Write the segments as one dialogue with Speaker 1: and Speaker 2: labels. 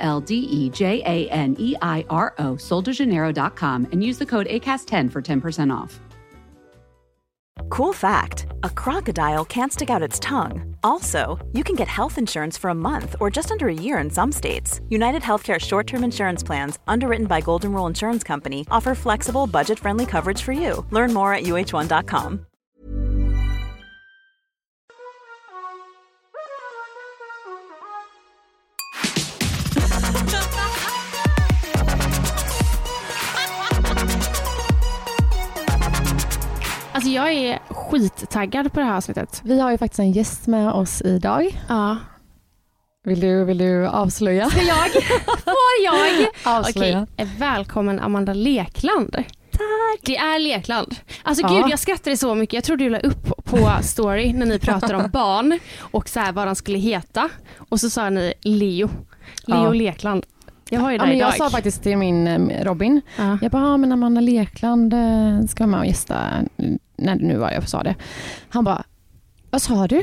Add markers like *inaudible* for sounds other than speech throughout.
Speaker 1: L D E J A N E I R O, soldejaneiro.com, and use the code ACAST10 for 10% off.
Speaker 2: Cool fact a crocodile can't stick out its tongue. Also, you can get health insurance for a month or just under a year in some states. United Healthcare short term insurance plans, underwritten by Golden Rule Insurance Company, offer flexible, budget friendly coverage for you. Learn more at uh1.com.
Speaker 3: Alltså jag är skittaggad på det här avsnittet.
Speaker 4: Vi har ju faktiskt en gäst med oss idag.
Speaker 3: Ja.
Speaker 4: Vill du, vill du avslöja?
Speaker 3: Ska jag? Får jag?
Speaker 4: Avslöja.
Speaker 3: Okej, välkommen Amanda Lekland. Tack. Det är Lekland. Alltså
Speaker 4: Ja.
Speaker 3: gud jag skrattade så mycket. Jag tror du la upp på story när ni pratade om *laughs* barn och så här vad de skulle heta. Och så sa ni Leo. Leo
Speaker 4: Ja.
Speaker 3: Lekland. Jag har ju det
Speaker 4: Ja, men
Speaker 3: idag.
Speaker 4: jag sa faktiskt till min eh, Robin,
Speaker 3: Ja.
Speaker 4: jag bara, ja, men Amanda Lekland eh, ska vara med och gästa, när det nu var jag sa det. Han bara, vad sa du? *laughs*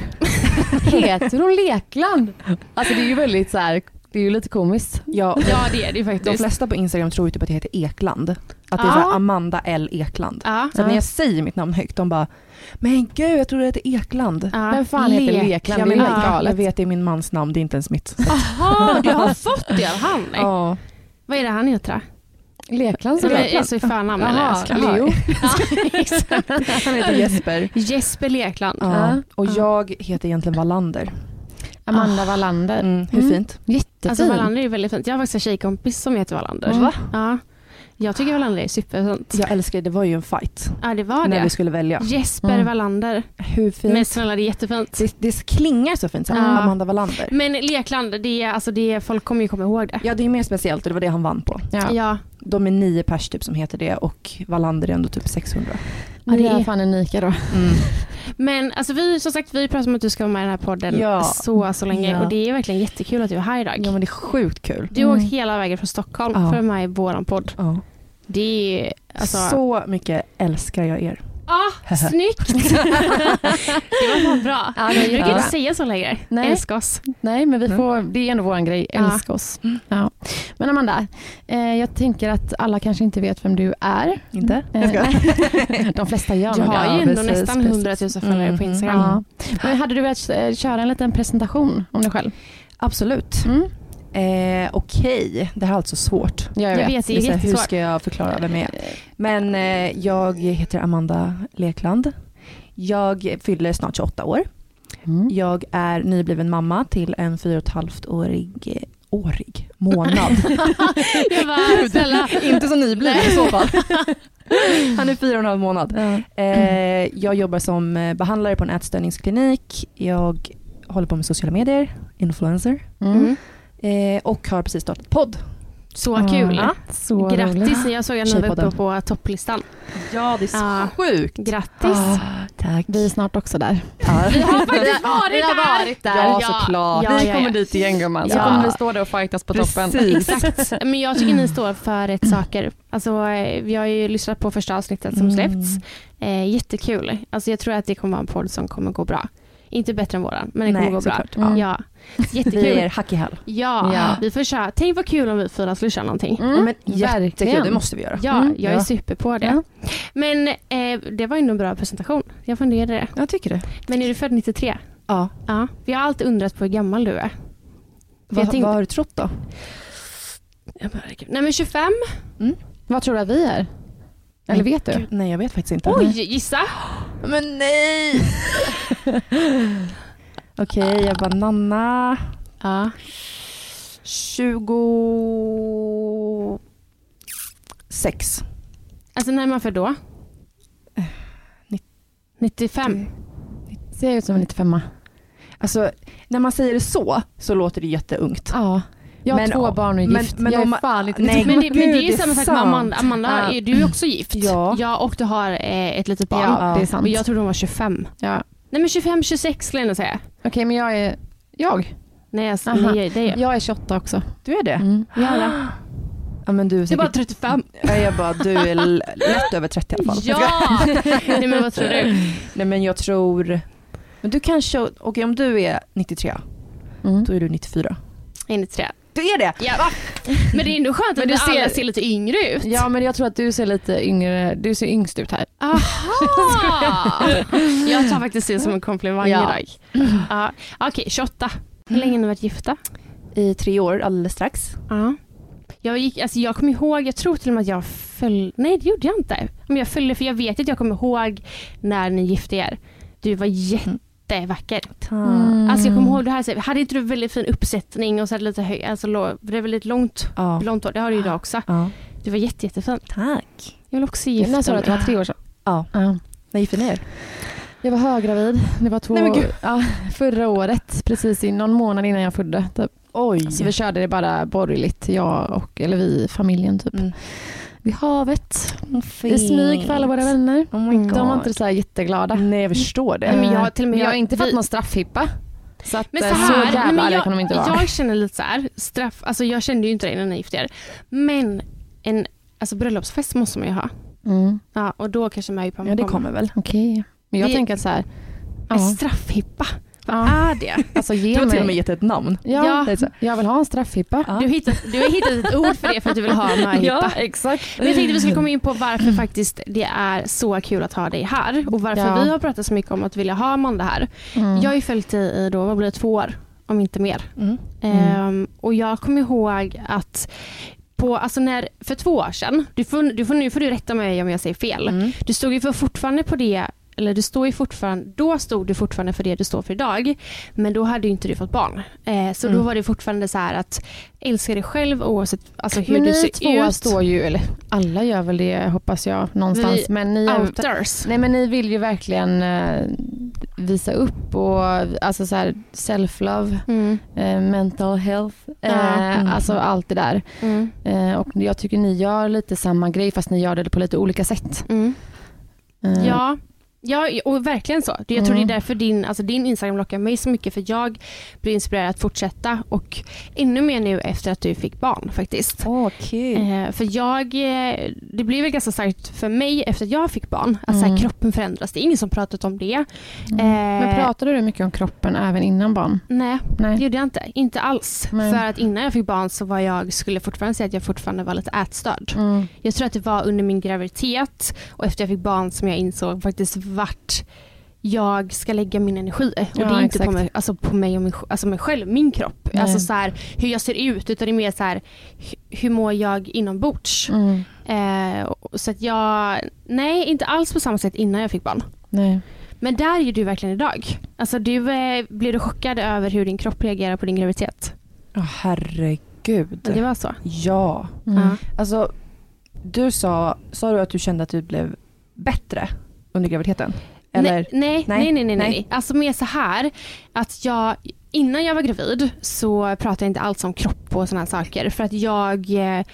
Speaker 4: Heter hon Lekland? Alltså det är ju väldigt så här, det är ju lite komiskt.
Speaker 5: Ja, *laughs*
Speaker 3: Ja det är det ju
Speaker 5: de
Speaker 3: faktiskt.
Speaker 5: flesta på Instagram tror ju typ att det heter Ekland. Att det är
Speaker 3: Ja.
Speaker 5: Amanda L Ekland.
Speaker 3: Ja.
Speaker 5: Så när jag säger mitt namn högt, de bara Men gud, jag tror det heter Ekland.
Speaker 3: Ja.
Speaker 4: Vem fan heter
Speaker 3: Lek-
Speaker 4: Lekland?
Speaker 5: Ja,
Speaker 4: det är
Speaker 5: men
Speaker 4: helt
Speaker 5: jag vet, det är min mans namn, det är inte ens mitt.
Speaker 3: Jaha, du har fått det av han?
Speaker 5: Ja.
Speaker 3: Vad är det han heter?
Speaker 4: Lekland
Speaker 3: Som
Speaker 4: Lekland.
Speaker 3: så i förnamn eller?
Speaker 4: Jaha,
Speaker 3: Ska-
Speaker 4: Leo. *laughs*
Speaker 5: Han heter Jesper.
Speaker 3: Jesper Lekland.
Speaker 5: Ja. Och
Speaker 3: Ja.
Speaker 5: jag heter egentligen Wallander.
Speaker 4: Amanda Wallander.
Speaker 5: Mm, hur
Speaker 4: Mm. Jättefin.
Speaker 3: Alltså Wallander är väldigt fint. Jag har faktiskt en tjejkompis som heter Wallander.
Speaker 4: Va?
Speaker 3: Ja. Jag tycker Wallander är superfint.
Speaker 5: Jag älskar det, det var ju en fight.
Speaker 3: Ja det var
Speaker 5: När
Speaker 3: det.
Speaker 5: vi skulle välja.
Speaker 3: Jesper
Speaker 4: Mm.
Speaker 3: Wallander.
Speaker 5: Hur fint?
Speaker 3: Men snälla det är jättefint.
Speaker 5: det, det klingar så fint, så
Speaker 3: Ja.
Speaker 5: Amanda Wallander.
Speaker 3: Men Lekland, det är, alltså det är, folk kommer ju komma ihåg det.
Speaker 5: Ja det är mer speciellt och det var det han vann på.
Speaker 4: Ja.
Speaker 3: Ja.
Speaker 5: De är nio pers typ som heter det och Wallander är ändå typ 600.
Speaker 4: Ja, det är fan unika då.
Speaker 5: Mm. *laughs*
Speaker 3: Men alltså vi, som sagt, vi pratar om att du ska vara med i den här podden
Speaker 5: Ja.
Speaker 3: så, så länge
Speaker 5: Ja.
Speaker 3: och det är verkligen jättekul att du är här idag.
Speaker 5: Ja men det är sjukt kul.
Speaker 3: Du har
Speaker 4: Mm.
Speaker 3: åkt hela vägen från Stockholm
Speaker 5: Ja.
Speaker 3: för att vara med i våran podd.
Speaker 5: Ja.
Speaker 3: Det är alltså...
Speaker 5: Så mycket älskar jag er.
Speaker 3: Ah, snyggt! *laughs* det var fan bra.
Speaker 4: Ja, det är
Speaker 3: jag brukar inte säga så längre.
Speaker 4: Nej.
Speaker 3: Älska oss.
Speaker 4: Nej, men vi
Speaker 5: Mm.
Speaker 4: får, det är ändå vår grej.
Speaker 3: Ja.
Speaker 4: Älska oss. Ja. Men Amanda, eh, jag tänker att alla kanske inte vet vem du är.
Speaker 5: Inte?
Speaker 4: Eh. *laughs* De flesta gör
Speaker 3: Du
Speaker 4: nog
Speaker 3: har
Speaker 4: det.
Speaker 3: ju ändå
Speaker 5: precis,
Speaker 3: nästan
Speaker 5: precis.
Speaker 3: 100 000 följare på
Speaker 5: Mhm.
Speaker 3: Instagram.
Speaker 4: Ja. Men hade du velat eh, köra en liten presentation om dig själv?
Speaker 5: Absolut.
Speaker 4: Mm.
Speaker 5: Eh, Okej, det här är alltså svårt.
Speaker 4: Ja,
Speaker 3: Jag vet, det är
Speaker 5: här, Hur ska jag förklara vem jag är? Men eh, jag heter Amanda Lekland. Jag fyller snart 28 år.
Speaker 4: Mm.
Speaker 5: Jag är nybliven mamma till en fyra och ett årig eh, årig månad. *laughs*
Speaker 3: Jag bara, snälla.
Speaker 5: Inte så nybliven i så fall. *laughs* Han är fyra och en halv månad. Eh, jag jobbar som eh, behandlare på en ätstörningsklinik. Jag håller på med sociala medier, influencer.
Speaker 4: Mm.
Speaker 5: Eh, och har precis startat podd.
Speaker 3: Så kul.
Speaker 4: Ja, Så
Speaker 3: Grattis,
Speaker 4: roligt.
Speaker 3: jag såg att ni var uppe på topplistan.
Speaker 5: Ja, det är så
Speaker 3: Ja.
Speaker 5: sjukt.
Speaker 3: Grattis.
Speaker 5: Ah, tack.
Speaker 4: Vi är snart också där.
Speaker 5: Ja. *laughs*
Speaker 3: Vi har faktiskt varit
Speaker 4: Vi har
Speaker 3: där.
Speaker 4: varit där.
Speaker 5: Ja,
Speaker 3: Ja,
Speaker 5: såklart.
Speaker 3: ja,
Speaker 4: vi kommer
Speaker 3: ja.
Speaker 4: dit igen gumman. Så kommer vi stå där och fightas på toppen. *laughs*
Speaker 5: Precis.
Speaker 3: Exakt. Men jag tycker ni står för rätt saker. Alltså, eh, vi har ju lyssnat på första avsnittet som
Speaker 5: Mm.
Speaker 3: släppts. Eh, jättekul. Alltså, jag tror att det kommer vara en podd som kommer gå bra. Inte bättre än våran, men det kommer gå bra.
Speaker 4: Mm.
Speaker 3: Ja. Jättekul.
Speaker 5: Vi är hack i häl.
Speaker 3: Ja,
Speaker 4: Ja.
Speaker 3: vi får köra. Tänk vad kul om vi fyra skulle köra någonting.
Speaker 4: Mm,
Speaker 5: men jättekul,
Speaker 4: verkligen.
Speaker 5: det måste vi göra.
Speaker 3: Ja,
Speaker 4: Mm,
Speaker 3: jag är
Speaker 5: ja.
Speaker 3: super på det.
Speaker 4: Ja.
Speaker 3: Men eh, det var ju en bra presentation. Jag funderade det.
Speaker 5: Jag tycker det.
Speaker 3: Men är du född 93?
Speaker 5: Ja.
Speaker 3: Ja. Vi har alltid undrat på hur gammal du är.
Speaker 5: Vad,
Speaker 3: jag tänkte-
Speaker 5: vad har du trott då?
Speaker 3: Nej men 25?
Speaker 4: Vad tror du att vi är? Eller vet du?
Speaker 5: Gud, nej, jag vet faktiskt inte.
Speaker 3: Oj, gissa!
Speaker 5: Men nej! *laughs* Okej, jag bara Nanna.
Speaker 3: Ja.
Speaker 5: 26.
Speaker 3: Alltså när är man för då?
Speaker 5: nitt-
Speaker 3: 95?
Speaker 4: Ser ut som en 95
Speaker 5: Alltså, när man säger det så, så låter det jätteungt.
Speaker 4: Ja. Jag har
Speaker 5: Men,
Speaker 4: två
Speaker 5: ja,
Speaker 4: barn och är
Speaker 5: men-
Speaker 4: gift.
Speaker 5: men
Speaker 4: jag
Speaker 5: om-
Speaker 4: är fan inte
Speaker 5: nej.
Speaker 3: Men det, men det är
Speaker 5: är
Speaker 3: samma sak med. Amanda. Amanda,
Speaker 4: Ja.
Speaker 3: är du är också gift?
Speaker 5: Ja.
Speaker 3: och du har eh, ett litet barn.
Speaker 4: Ja, det är sant.
Speaker 3: Och jag trodde hon var 25.
Speaker 4: Ja.
Speaker 3: Nej men 25, 26 skulle jag ändå säga.
Speaker 4: Okej, men jag är... Jag?
Speaker 3: Nej, jag,
Speaker 4: Aha.
Speaker 3: nej det är jag.
Speaker 4: Jag är 28 också.
Speaker 5: Du är det?
Speaker 4: Mm.
Speaker 3: Ja, ja.
Speaker 5: Ja men du är
Speaker 3: Jag
Speaker 5: säkert...
Speaker 3: bara 35.
Speaker 5: Ja, jag bara, du är lätt över 30 i alla fall.
Speaker 3: Ja! *laughs* nej men vad tror du?
Speaker 5: Nej men jag tror, men du kanske, okej om du är 93,
Speaker 4: Mm.
Speaker 5: då är du 94.
Speaker 3: Jag är 93.
Speaker 5: Du är det?
Speaker 3: Ja. Men det är ändå skönt
Speaker 4: Men
Speaker 3: att
Speaker 4: du
Speaker 3: du
Speaker 4: ser-
Speaker 3: alla ser lite yngre ut.
Speaker 4: Ja, men jag tror att du ser lite yngre, du ser yngst ut här.
Speaker 3: Aha! *laughs* Jag tar faktiskt det som en komplimang
Speaker 4: Ja.
Speaker 3: idag. Ja. Okej, 28. Hur länge har ni varit gifta?
Speaker 5: I tre år alldeles strax.
Speaker 3: Ja. Jag, gick, alltså jag kommer ihåg, jag tror till och med att jag följde, nej det gjorde jag inte. Men jag följde för jag vet att jag kommer ihåg när ni gifte er. Du var jättevacker.
Speaker 4: Mm.
Speaker 3: Alltså jag kommer ihåg det här, så här, hade inte du väldigt fin uppsättning och så hade lite höj, alltså det är väldigt långt,
Speaker 5: Ja.
Speaker 3: blont hår, det har du idag också.
Speaker 5: ja.
Speaker 3: Du var jätte, jättefin.
Speaker 5: Tack.
Speaker 3: Jag vill också gifta
Speaker 4: När sa du att det var
Speaker 3: mig.
Speaker 4: tre år sedan?
Speaker 5: Ja.
Speaker 4: Ja.
Speaker 5: När gifte ni er?
Speaker 4: Jag var höggravid. Det var två,
Speaker 5: Nej, men gud.
Speaker 4: ja, förra året, precis i någon månad innan jag födde. Typ.
Speaker 5: Oj.
Speaker 4: Så vi körde det bara borgerligt, jag och, eller vi, familjen typ.
Speaker 5: Mm.
Speaker 4: Vid havet, i
Speaker 5: Fint.
Speaker 4: smyg för alla våra vänner.
Speaker 5: Oh.
Speaker 4: De var inte så här jätteglada.
Speaker 5: Nej jag förstår det.
Speaker 3: Nej, men jag- till och med
Speaker 4: Men jag har
Speaker 3: jag-
Speaker 4: inte fått
Speaker 3: vi-
Speaker 4: någon straffhippa. Så, att,
Speaker 3: Men
Speaker 4: eh,
Speaker 3: så
Speaker 4: så,
Speaker 3: här, nej,
Speaker 4: jävla
Speaker 3: men
Speaker 4: arga
Speaker 3: jag,
Speaker 4: kan de inte vara.
Speaker 3: jag känner lite så här, straff, alltså jag kände ju inte dig när ni gifte er. Men en alltså bröllopsfest måste man ju ha.
Speaker 4: Mm.
Speaker 3: Ja, och då kanske möhippan
Speaker 5: Ja det kommer väl.
Speaker 4: Okej. Men jag
Speaker 3: Vi-
Speaker 4: tänker att så här,
Speaker 3: En
Speaker 4: ja,
Speaker 3: straffhippa,
Speaker 4: Ja.
Speaker 3: är det?
Speaker 4: alltså
Speaker 5: Du
Speaker 4: ge
Speaker 5: har till och med gett ett namn.
Speaker 4: Ja,
Speaker 3: Ja.
Speaker 4: Jag vill ha en straffhippa.
Speaker 5: Ja.
Speaker 3: Du, har hittat, du har hittat ett ord för det för att du vill ha möhippa.
Speaker 4: exakt.
Speaker 3: Men jag tänkte vi skulle komma in på varför faktiskt det är så kul att ha dig här och varför
Speaker 4: Ja.
Speaker 3: vi har pratat så mycket om att vilja ha Amanda här.
Speaker 4: Mm.
Speaker 3: Jag har ju följt dig i då, vad blir det, två år, om inte mer.
Speaker 5: Mm.
Speaker 3: Ehm, och jag kommer ihåg att på, alltså när, för två år sedan, du får, du får, nu får du rätta mig om jag säger fel,
Speaker 5: Mm.
Speaker 3: du stod ju för fortfarande på det eller du står ju fortfarande, då stod du fortfarande för det du står för idag, men då hade ju inte du fått barn. Eh, så då
Speaker 5: Mm.
Speaker 3: var det fortfarande så här att älska dig själv oavsett alltså hur
Speaker 4: Men
Speaker 3: du
Speaker 4: ni
Speaker 3: ser
Speaker 4: två
Speaker 3: ut.
Speaker 4: står ju, eller alla gör väl det hoppas jag någonstans.
Speaker 3: Vi
Speaker 4: men ni
Speaker 3: outers.
Speaker 4: Nej men ni vill ju verkligen eh, visa upp och alltså så här self-love,
Speaker 3: Mm,
Speaker 4: eh, mental health, eh.
Speaker 5: Mm.
Speaker 4: alltså allt det där.
Speaker 3: mm,
Speaker 4: Eh, och jag tycker ni gör lite samma grej fast ni gör det på lite olika sätt.
Speaker 3: mm.
Speaker 4: Eh,
Speaker 3: Ja, ja, och verkligen så. Jag tror
Speaker 4: Mm.
Speaker 3: det är därför din, alltså din Instagram lockar mig så mycket för jag blir inspirerad att fortsätta och ännu mer nu efter att du fick barn faktiskt.
Speaker 5: Kul.
Speaker 3: Eh, för jag, eh, det blev väl ganska starkt för mig efter att jag fick barn. Att så
Speaker 4: Mm.
Speaker 3: här, kroppen förändras. Det är ingen som pratat om det.
Speaker 4: Mm.
Speaker 3: Eh,
Speaker 4: Men pratade du mycket om kroppen även innan barn?
Speaker 3: Nej, det
Speaker 4: Nej.
Speaker 3: gjorde jag inte. Inte alls.
Speaker 4: Nej.
Speaker 3: För att innan jag fick barn så var jag, skulle fortfarande säga att jag fortfarande var lite ätstörd.
Speaker 4: Mm.
Speaker 3: Jag tror att det var under min graviditet och efter jag fick barn som jag insåg faktiskt vart jag ska lägga min energi. Och
Speaker 4: Ja,
Speaker 3: det är inte på mig, alltså på mig och min, alltså mig själv, min kropp.
Speaker 4: Nej.
Speaker 3: Alltså så här, hur jag ser ut utan det är mer så här, hu- hur mår jag inombords.
Speaker 4: Mm.
Speaker 3: Eh, och- så att jag, nej inte alls på samma sätt innan jag fick barn.
Speaker 4: Nej.
Speaker 3: Men där är du verkligen idag. Alltså du, eh, blev du chockad över hur din kropp reagerar på din graviditet?
Speaker 5: Åh, herregud.
Speaker 3: Det var så?
Speaker 5: Ja.
Speaker 4: Mm.
Speaker 3: Ja.
Speaker 5: Alltså, du sa, sa du att du kände att du blev bättre under graviditeten? Eller?
Speaker 3: Nej, nej,
Speaker 5: Nej.
Speaker 3: nej, nej. Alltså mer så här att jag innan jag var gravid så pratade jag inte alls om kropp och sådana saker för att jag eh,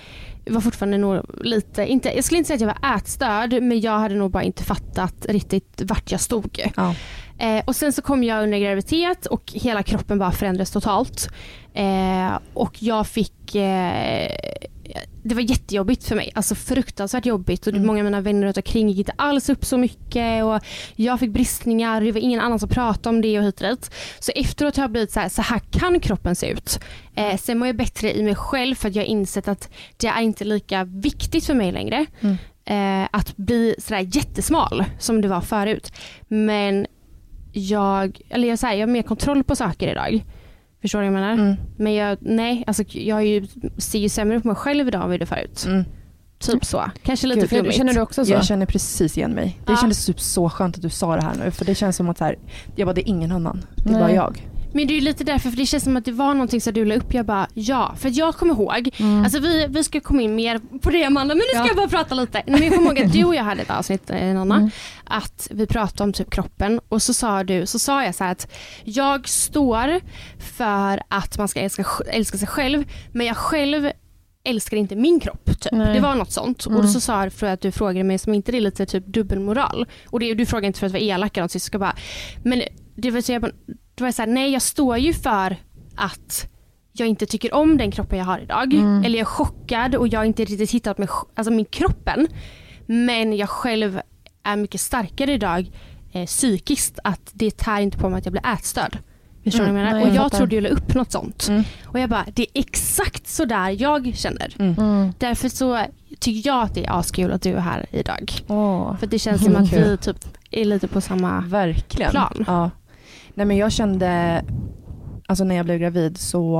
Speaker 3: var fortfarande nog lite, inte, jag skulle inte säga att jag var ätstörd men jag hade nog bara inte fattat riktigt vart jag stod.
Speaker 5: Ja.
Speaker 3: Eh, och sen så kom jag under graviditet och hela kroppen bara förändrades totalt. Eh, och jag fick eh, det var jättejobbigt för mig, alltså fruktansvärt jobbigt och
Speaker 5: Mm.
Speaker 3: många av mina vänner runt omkring gick inte alls upp så mycket och jag fick bristningar, det var ingen annan som pratade om det och hit och dit. Så efteråt har jag blivit så här, så här kan kroppen se ut. Eh, sen mår jag bättre i mig själv för att jag har insett att det är inte lika viktigt för mig längre
Speaker 5: Mm.
Speaker 3: eh, att bli sådär jättesmal som det var förut. Men jag, eller jag, säger, jag har mer kontroll på saker idag. Förstår du vad jag menar?
Speaker 5: Mm.
Speaker 3: Men jag, nej, alltså jag är ju, ser ju sämre på mig själv idag än vad jag gjorde förut.
Speaker 5: Mm.
Speaker 3: Typ så. Kanske lite
Speaker 5: Gud,
Speaker 3: flummigt.
Speaker 4: Känner du också så?
Speaker 5: Jag känner precis igen mig. Det
Speaker 3: Ja.
Speaker 5: kändes typ så skönt att du sa det här nu för det känns som att så här, jag bara, det är ingen annan. Det är
Speaker 4: Nej.
Speaker 5: bara jag.
Speaker 3: Men det är lite därför, för det känns som att det var någonting som du la upp. Jag bara ja, för jag kommer ihåg,
Speaker 4: Mm.
Speaker 3: alltså vi, vi ska komma in mer på det Amanda, men nu ska
Speaker 4: Ja.
Speaker 3: jag bara prata lite. Men jag kommer ihåg att du och jag hade ett avsnitt eh, Nanna,
Speaker 4: Mm.
Speaker 3: att vi pratade om typ kroppen och så sa du, så sa jag så här att jag står för att man ska älska, älska sig själv, men jag själv älskar inte min kropp. Typ.
Speaker 4: Nej.
Speaker 3: Det var något sånt.
Speaker 4: Mm.
Speaker 3: Och så sa jag för att du frågade mig som inte det är lite typ dubbelmoral. Och det, du frågade inte för att vara elak eller något, så jag ska bara, men det jag bara, då var jag så här, nej jag står ju för att jag inte tycker om den kroppen jag har idag.
Speaker 4: Mm.
Speaker 3: Eller jag är chockad och jag har inte riktigt hittat med, alltså min kroppen. Men jag själv är mycket starkare idag eh, psykiskt att det tär inte på mig att jag blir ätstörd. Förstår du
Speaker 5: Mm,
Speaker 3: vad jag menar?
Speaker 4: nej,
Speaker 3: och
Speaker 4: jag fattar.
Speaker 3: trodde jag la upp något sånt.
Speaker 5: Mm.
Speaker 3: Och jag bara, det är exakt så där jag känner.
Speaker 4: Mm.
Speaker 3: Därför så tycker jag att det är askul att du är här idag.
Speaker 5: Åh,
Speaker 3: För det känns som att
Speaker 5: Kul.
Speaker 3: vi typ är lite på samma...
Speaker 5: verkligen.
Speaker 3: plan.
Speaker 5: Ja. Nej men jag kände, alltså när jag blev gravid så,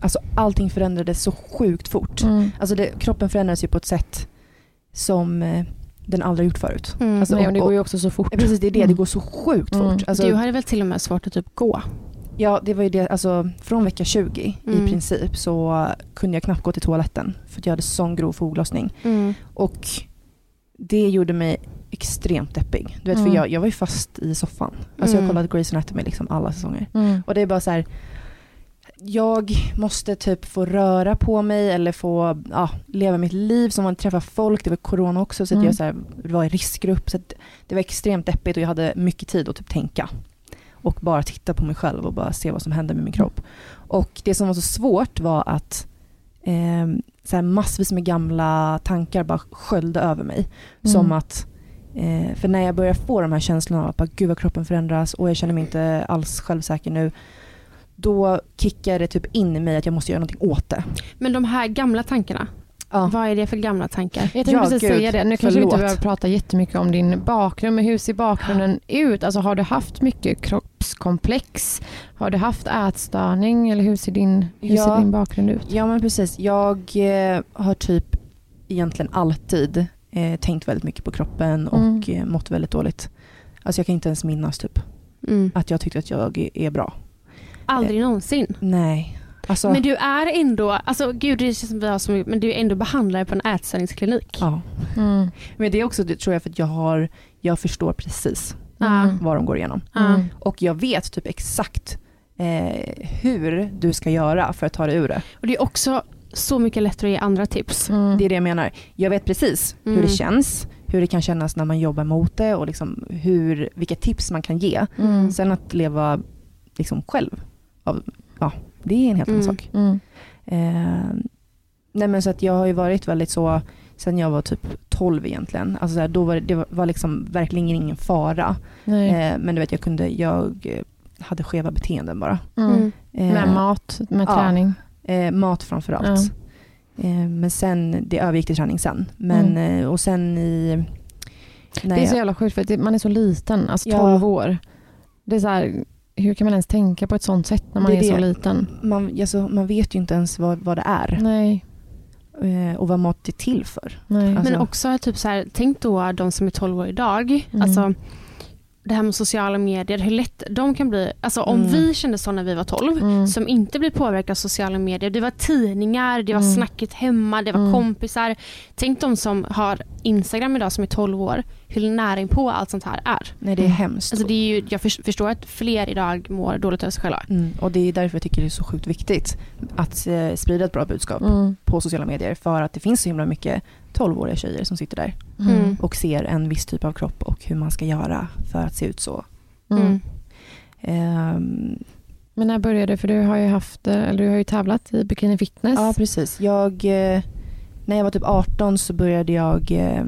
Speaker 5: alltså allting förändrades så sjukt fort.
Speaker 4: Mm.
Speaker 5: Alltså det, kroppen förändrades ju på ett sätt som eh, den aldrig gjort förut.
Speaker 3: Mm.
Speaker 5: Alltså,
Speaker 4: Nej, och det går ju också så fort.
Speaker 5: Ja, precis, det är det. Det
Speaker 4: Mm.
Speaker 5: går så sjukt
Speaker 4: Mm.
Speaker 5: fort. Alltså,
Speaker 3: du hade väl till och med svårt att typ gå?
Speaker 5: Ja, det var ju det. Alltså, från vecka 20
Speaker 3: Mm.
Speaker 5: i princip så kunde jag knappt gå till toaletten för att jag hade sån grov foglossning.
Speaker 3: Mm.
Speaker 5: Och det gjorde mig extremt deppig. Du vet,
Speaker 4: Mm.
Speaker 5: för jag, jag var ju fast i soffan. Alltså
Speaker 3: Mm.
Speaker 5: jag kollade Grey's Anatomy liksom alla säsonger.
Speaker 4: Mm.
Speaker 5: Och det är bara så här. Jag måste typ få röra på mig eller få ja, leva mitt liv som man träffar folk. Det var corona också så att
Speaker 4: Mm.
Speaker 5: jag så här, var i riskgrupp. Så det var extremt deppigt och jag hade mycket tid att typ tänka. Och bara titta på mig själv och bara se vad som hände med min kropp. Och det som var så svårt var att eh, så massvis med gamla tankar bara sköljde över mig.
Speaker 4: Mm.
Speaker 5: Som att Eh, för när jag börjar få de här känslorna av att bara, gud vad kroppen förändras och jag känner mig inte alls självsäker nu. Då kickar det typ in i mig att jag måste göra någonting åt det.
Speaker 3: Men de här gamla tankarna,
Speaker 5: Ja.
Speaker 3: vad är det för gamla tankar?
Speaker 4: Jag tänkte
Speaker 5: Ja,
Speaker 4: precis
Speaker 5: gud,
Speaker 4: säga det. Nu kanske vi inte behöver prata jättemycket om din bakgrund, men hur ser bakgrunden ut? Alltså har du haft mycket kroppskomplex? Har du haft ätstörning eller hur ser din, hur
Speaker 5: Ja.
Speaker 4: ser din bakgrund ut?
Speaker 5: Ja men precis. Jag eh, har typ egentligen alltid eh, tänkt väldigt mycket på kroppen och
Speaker 4: Mm.
Speaker 5: eh, mått väldigt dåligt. Alltså jag kan inte ens minnas typ
Speaker 3: Mm.
Speaker 5: att jag tyckte att jag är- bra.
Speaker 3: Aldrig någonsin.
Speaker 5: Nej. Alltså,
Speaker 3: Men du är ändå, alltså gud det känns som vi har så mycket, men du är ändå behandlare på en ätstörningsklinik.
Speaker 5: ja.
Speaker 4: Mm.
Speaker 5: Men det är också, det tror jag för att jag har, jag förstår precis.
Speaker 4: Mm.
Speaker 5: vad de går igenom.
Speaker 4: Mm.
Speaker 5: Och jag vet typ exakt eh, hur du ska göra för att ta dig ur det.
Speaker 3: Och det är också så mycket lättare att ge andra tips.
Speaker 4: Mm.
Speaker 5: Det är det jag menar. Jag vet precis hur
Speaker 3: Mm.
Speaker 5: det känns, hur det kan kännas när man jobbar mot det och liksom hur, vilka tips man kan ge.
Speaker 4: Mm.
Speaker 5: Sen att leva liksom själv, av, ja, det är en helt annan
Speaker 3: Mm.
Speaker 5: sak.
Speaker 4: Mm.
Speaker 5: Eh, nej men så att jag har ju varit väldigt så, sen jag var typ 12 egentligen, alltså så här, då var det, det var- liksom verkligen ingen fara. Eh, men du vet jag kunde, jag hade skeva beteenden bara.
Speaker 4: Mm.
Speaker 5: Eh,
Speaker 4: Med mat, med
Speaker 5: ja. Eh, mat framförallt. Eh, men sen, det övergick till träning sen. Men, eh, och sen i...
Speaker 4: Det är så
Speaker 5: jag,
Speaker 4: jävla sjukt för att det- man är så liten, alltså
Speaker 5: Ja.
Speaker 4: 12 år. Det är så här, hur kan man ens tänka på ett sånt sätt när man
Speaker 5: Det
Speaker 4: är,
Speaker 5: är
Speaker 4: så
Speaker 5: det.
Speaker 4: liten?
Speaker 5: man, alltså, man vet ju inte ens vad, vad det är
Speaker 4: Nej,
Speaker 5: eh, och vad mat är till för.
Speaker 4: nej.
Speaker 5: Alltså-
Speaker 3: Men också typ så här, tänk då de som är 12 år idag.
Speaker 4: Mm.
Speaker 3: Alltså, det här med sociala medier, hur lätt de kan bli. Alltså om
Speaker 5: Mm.
Speaker 3: vi kände så när vi var 12,
Speaker 4: Mm.
Speaker 3: som inte blir påverkade av sociala medier. Det var tidningar, det var
Speaker 4: Mm.
Speaker 3: snacket hemma, det var
Speaker 4: Mm.
Speaker 3: kompisar. Tänk de som har Instagram idag som är 12 år, hur nära inpå allt sånt här är.
Speaker 5: Nej det är
Speaker 4: Mm.
Speaker 5: hemskt.
Speaker 3: Alltså det är ju, jag för, förstår att fler idag mår dåligt över sig själva.
Speaker 5: mm, och det är därför jag tycker det är så sjukt viktigt att eh, sprida ett bra budskap på sociala medier. För att det finns så himla mycket 12-åriga tjejer som sitter där
Speaker 3: Mm.
Speaker 5: och ser en viss typ av kropp och hur man ska göra för att se ut så.
Speaker 4: Mm.
Speaker 3: Mm.
Speaker 5: Ehm,
Speaker 4: Men när började? För du har ju haft, eh, eller du har ju tävlat i bikini fitness.
Speaker 5: Ja, precis. Jag, eh, när jag var typ 18 så började jag eh,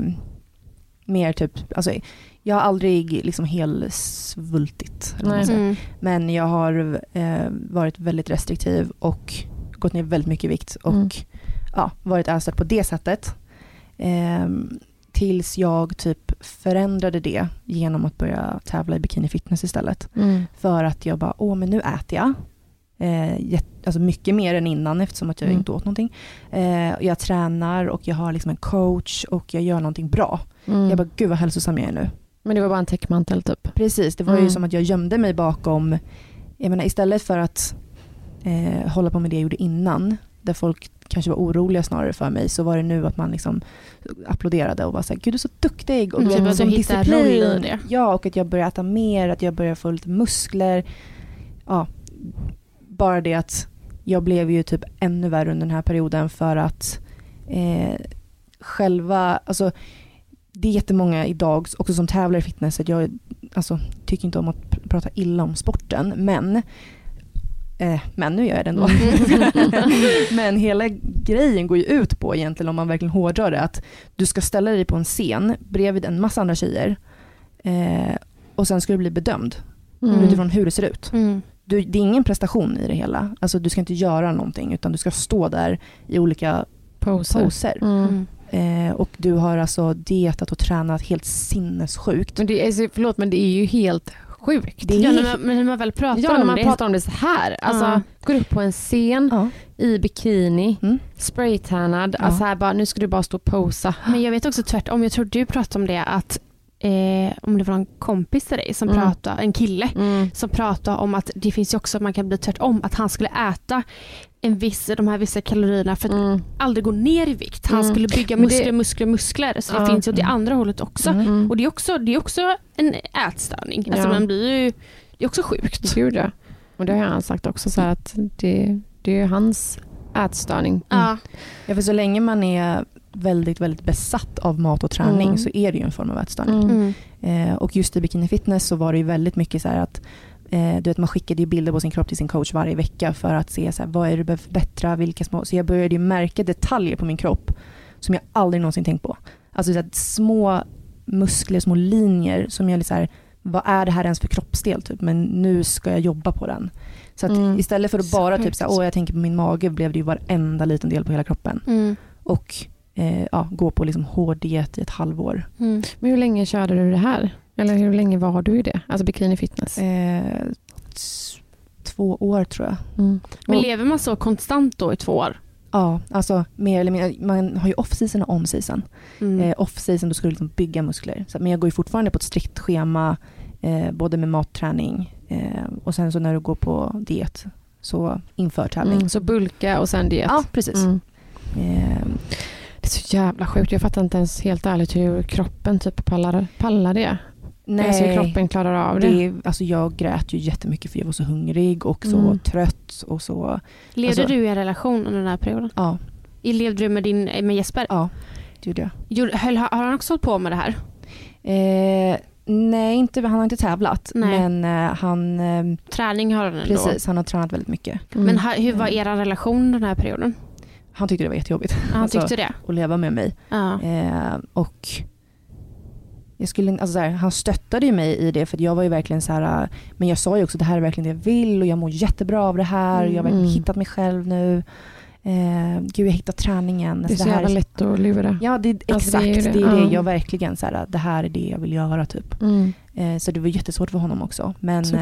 Speaker 5: mer typ, alltså jag har aldrig liksom helsvultit.
Speaker 3: Mm.
Speaker 5: Men jag har eh, varit väldigt restriktiv och gått ner väldigt mycket i vikt och
Speaker 4: Mm.
Speaker 5: ja, varit ätstörd på det sättet. Ehm, tills jag typ förändrade det genom att börja tävla i bikini fitness istället.
Speaker 4: Mm.
Speaker 5: För att jag bara, åh men nu äter jag. Eh, alltså mycket mer än innan eftersom att jag
Speaker 4: Mm.
Speaker 5: inte åt någonting. Eh, jag tränar och jag har liksom en coach och jag gör någonting bra.
Speaker 4: Mm.
Speaker 5: Jag bara, gud vad hälsosam jag är nu.
Speaker 4: Men det var bara en täckmantel typ.
Speaker 5: Precis, det var
Speaker 4: Mm.
Speaker 5: ju som att jag gömde mig bakom jag menar istället för att eh, hålla på med det jag gjorde innan, där folk kanske var oroliga snarare för mig, så var det nu att man liksom applåderade och var såhär, gud du är så duktig. Och
Speaker 3: Mm,
Speaker 5: typ
Speaker 3: att
Speaker 5: som
Speaker 3: du hittar roll i det.
Speaker 5: Ja, och att jag börjar äta mer, att jag börjar få lite muskler. Ja, bara det att jag blev ju typ ännu värre under den här perioden för att eh, själva, alltså det är jättemånga idag också som tävlar i fitness, att jag alltså, tycker inte om att pr- prata illa om sporten, men eh, men nu gör jag det ändå. *laughs* men hela grejen går ju ut på egentligen om man verkligen hårdrar det, att du ska ställa dig på en scen bredvid en massa andra tjejer eh, och sen ska du bli bedömd
Speaker 4: Mm.
Speaker 5: utifrån hur det ser ut.
Speaker 3: Mm.
Speaker 5: Du, det är ingen prestation i det hela. Alltså, du ska inte göra någonting utan du ska stå där i olika
Speaker 4: Poser.
Speaker 5: poser.
Speaker 4: Mm.
Speaker 3: Mm.
Speaker 5: Eh, och du har alltså dietat och tränat helt sinnessjukt.
Speaker 4: Men det är, förlåt men det är ju helt sjukt.
Speaker 5: Det är
Speaker 3: Ja, när man, men när man väl pratar
Speaker 4: Ja, när
Speaker 3: om
Speaker 4: man
Speaker 3: det.
Speaker 4: pratar om det så här. Alltså,
Speaker 3: Ja.
Speaker 4: går upp på en scen
Speaker 5: Ja.
Speaker 4: i bikini,
Speaker 5: Mm.
Speaker 4: spraytannad,
Speaker 5: Ja.
Speaker 4: alltså här bara, nu ska du bara stå och posa.
Speaker 3: Men jag vet också tvärtom, jag tror du pratade om det att eh, om det var en kompis till dig som
Speaker 4: Mm.
Speaker 3: pratade, en kille
Speaker 4: Mm.
Speaker 3: som pratade om att det finns ju också att man kan bli tvärtom, att han skulle äta en viss, de här vissa kalorierna för att
Speaker 4: Mm.
Speaker 3: aldrig gå ner i vikt. Han
Speaker 4: Mm.
Speaker 3: skulle bygga
Speaker 4: Men det-
Speaker 3: muskler, muskler, muskler. Så det
Speaker 4: Ja.
Speaker 3: finns ju åt det
Speaker 5: Mm.
Speaker 3: andra hållet också.
Speaker 5: Mm.
Speaker 3: Och det är också, det är också en ätstörning. Alltså
Speaker 4: Ja.
Speaker 3: man blir ju, det är också sjukt.
Speaker 4: Gud ja. Och det har han sagt också så här att det, det är ju hans ätstörning.
Speaker 3: Ja.
Speaker 5: Ja, för så länge man är väldigt, väldigt besatt av mat och träning
Speaker 4: Mm.
Speaker 5: så är det ju en form av ätstörning.
Speaker 4: Mm.
Speaker 3: Mm.
Speaker 5: Eh, och just i bikini fitness så var det ju väldigt mycket så här att eh, du vet, man skickade ju bilder på sin kropp till sin coach varje vecka för att se så här, vad är det du behöver förbättra, vilka små... Så jag började ju märka detaljer på min kropp som jag aldrig någonsin tänkt på. Alltså så här, små muskler, små linjer som jag liksom så här, vad är det här ens för kroppsdel typ? Men nu ska jag jobba på den. Så att
Speaker 4: Mm.
Speaker 5: istället för att bara typ
Speaker 4: sjukt.
Speaker 5: så här, åh jag tänker på min mage blev det ju varenda liten del på hela kroppen.
Speaker 3: Mm.
Speaker 5: Och eh, ja, gå på liksom hård diet i ett halvår.
Speaker 3: Mm.
Speaker 4: Men hur länge körde du det här? Eller hur länge var du i det? Alltså bikini fitness?
Speaker 5: Eh, två år tror jag.
Speaker 4: Mm.
Speaker 3: Men lever man så konstant då i två år?
Speaker 5: Ja, alltså mer eller mindre. Man har ju off-season och on-season.
Speaker 3: Mm.
Speaker 5: Eh, off-season då ska du liksom bygga muskler. Så, men jag går ju fortfarande på ett strikt schema, eh, både med matträning eh, och sen så när du går på diet, så inför tävling.
Speaker 4: Mm. Så bulka och sen diet?
Speaker 5: Ja, precis.
Speaker 4: Mm.
Speaker 5: Eh,
Speaker 4: Det är så jävla sjukt. Jag fattar inte ens helt ärligt hur kroppen typ pallar, pallar det.
Speaker 5: Nej,
Speaker 4: Alltså kroppen klarar av det.
Speaker 5: det alltså jag grät ju jättemycket för jag var så hungrig och så
Speaker 4: Mm.
Speaker 5: trött och så,
Speaker 3: Levde
Speaker 5: alltså-
Speaker 3: du i en relation under den här perioden?
Speaker 5: ja,
Speaker 3: Levde du med, din, med Jesper?
Speaker 5: ja, det gjorde jag.
Speaker 3: Höll- Har han också hållit på med det här?
Speaker 5: Eh, nej, inte, han har inte tävlat,
Speaker 3: Nej.
Speaker 5: men eh, han, eh,
Speaker 3: Träning har han ändå.
Speaker 5: precis, han har tränat väldigt mycket.
Speaker 4: Mm.
Speaker 3: Men ha, hur var er relation den här perioden?
Speaker 5: Han tyckte det var jättejobbigt
Speaker 3: Han
Speaker 5: Alltså,
Speaker 3: tyckte det?
Speaker 5: att leva med mig.
Speaker 3: Ja.
Speaker 5: Eh, och jag skulle, alltså så här, han stöttade ju mig i det för jag var ju verkligen så här, eh, men jag sa ju också det här är verkligen det jag vill och jag mår jättebra av det här och jag har verkligen
Speaker 4: Mm.
Speaker 5: hittat mig själv nu. Eh, gud jag har hittat träningen.
Speaker 4: det är
Speaker 5: Alltså,
Speaker 4: så
Speaker 5: här
Speaker 4: jävla lätt att lura.
Speaker 5: Ja det,
Speaker 4: Alltså,
Speaker 5: exakt,
Speaker 4: det är
Speaker 5: det
Speaker 4: det.
Speaker 5: är det,
Speaker 4: Ja.
Speaker 5: jag verkligen så här, det här är det jag vill göra typ.
Speaker 4: Mm.
Speaker 5: Eh, så det var jättesvårt för honom också. Men eh,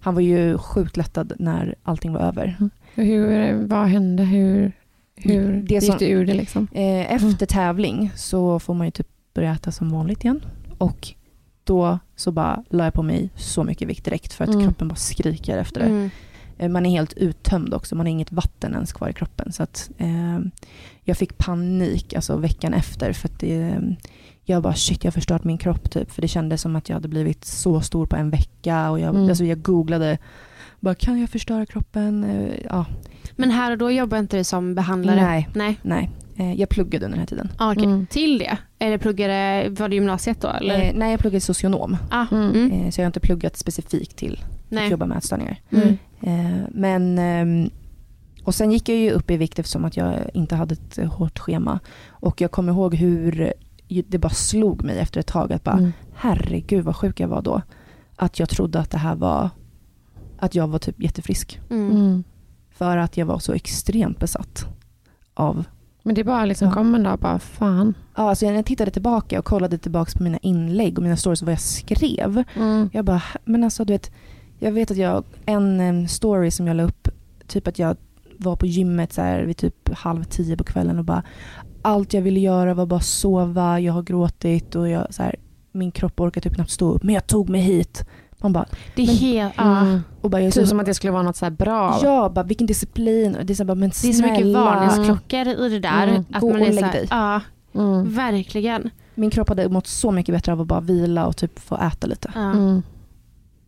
Speaker 5: han var ju sjukt lättad när allting var över.
Speaker 4: Och Hur, vad hände? Hur, hur
Speaker 5: Det
Speaker 4: gick
Speaker 5: som-
Speaker 4: du ur det liksom?
Speaker 5: Eh, efter tävling så får man ju typ börja äta som vanligt igen. Och då så bara la jag på mig så mycket vikt direkt för att
Speaker 4: Mm.
Speaker 5: kroppen bara skriker efter det.
Speaker 3: Mm.
Speaker 5: Eh, Man är helt uttömd också, man har inget vatten ens kvar i kroppen. Så att, eh, jag fick panik alltså veckan efter för att det, jag bara shit jag har förstört min kropp typ. För det kändes som att jag hade blivit så stor på en vecka och jag,
Speaker 4: Mm.
Speaker 5: alltså, jag googlade bara kan jag förstöra kroppen? Eh, ja,
Speaker 3: Men här och då jobbar inte du som behandlare?
Speaker 5: nej,
Speaker 3: Nej.
Speaker 5: nej. Eh, jag pluggade under den här tiden.
Speaker 3: Ah, okej.
Speaker 4: Mm.
Speaker 3: Till det? Eller pluggade, var det gymnasiet då? Eller?
Speaker 5: Eh, nej, jag pluggade socionom.
Speaker 3: ah,
Speaker 4: Mm.
Speaker 3: mm.
Speaker 5: Eh, så jag har inte pluggat specifikt till att
Speaker 3: Nej.
Speaker 5: jobba med ätstörningar.
Speaker 3: Mm.
Speaker 5: Eh, men, ehm, och sen gick jag ju upp i vikt eftersom att jag inte hade ett eh, hårt schema. Och jag kommer ihåg hur det bara slog mig efter ett tag att bara,
Speaker 4: Mm.
Speaker 5: herregud vad sjuk jag var då. Att jag trodde att det här var, att jag var typ jättefrisk.
Speaker 3: Mm.
Speaker 4: Mm.
Speaker 5: För att jag var så extremt besatt av
Speaker 4: Men det bara liksom
Speaker 5: Ja.
Speaker 4: kom en dag bara, fan.
Speaker 5: Ja, alltså när jag tittade tillbaka och kollade tillbaka på mina inlägg och mina stories och vad jag skrev.
Speaker 4: Mm.
Speaker 5: Jag bara, men alltså du vet, jag vet att jag, en story som jag la upp, typ att jag var på gymmet så här vid typ halv tio på kvällen och bara, allt jag ville göra var bara sova, jag har gråtit och jag, så här, min kropp orkar typ knappt stå upp, men jag tog mig hit. Man bara,
Speaker 3: Det är
Speaker 5: Men-
Speaker 3: helt.
Speaker 4: Mm.
Speaker 5: och bara, jag
Speaker 4: Typ
Speaker 5: så,
Speaker 4: som att det skulle vara något så här bra.
Speaker 5: ja, bara, vilken disciplin. Och Det är så, bara, men
Speaker 3: Det är så mycket varningsklockor i det där.
Speaker 4: Mm.
Speaker 3: Att
Speaker 5: Gå
Speaker 3: man
Speaker 5: och
Speaker 3: är
Speaker 5: lägg
Speaker 3: så här,
Speaker 5: dig.
Speaker 3: Ja,
Speaker 4: Mm.
Speaker 3: verkligen.
Speaker 5: Min kropp hade mått så mycket bättre av att bara vila och typ få äta lite.
Speaker 3: Ja.
Speaker 4: Mm.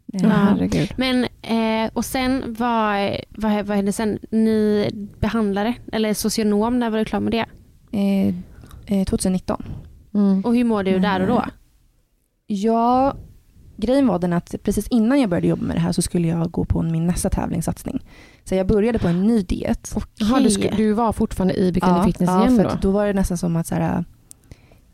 Speaker 4: Ja, herregud.
Speaker 3: Men, eh, och sen vad, vad, vad hände sen? Ni behandlare, eller socionom, när var du klar med det?
Speaker 5: Eh, eh, 2019.
Speaker 4: Mm.
Speaker 3: Och hur mår du där och då?
Speaker 5: Ja, grejen var den att precis innan jag började jobba med det här så skulle jag gå på min nästa tävlingssatsning. Så jag började på en ny diet.
Speaker 4: Jaha, du, du var fortfarande i bikini fitness
Speaker 5: ja,
Speaker 4: igen
Speaker 5: för
Speaker 4: då?
Speaker 5: att då var det nästan som att så här,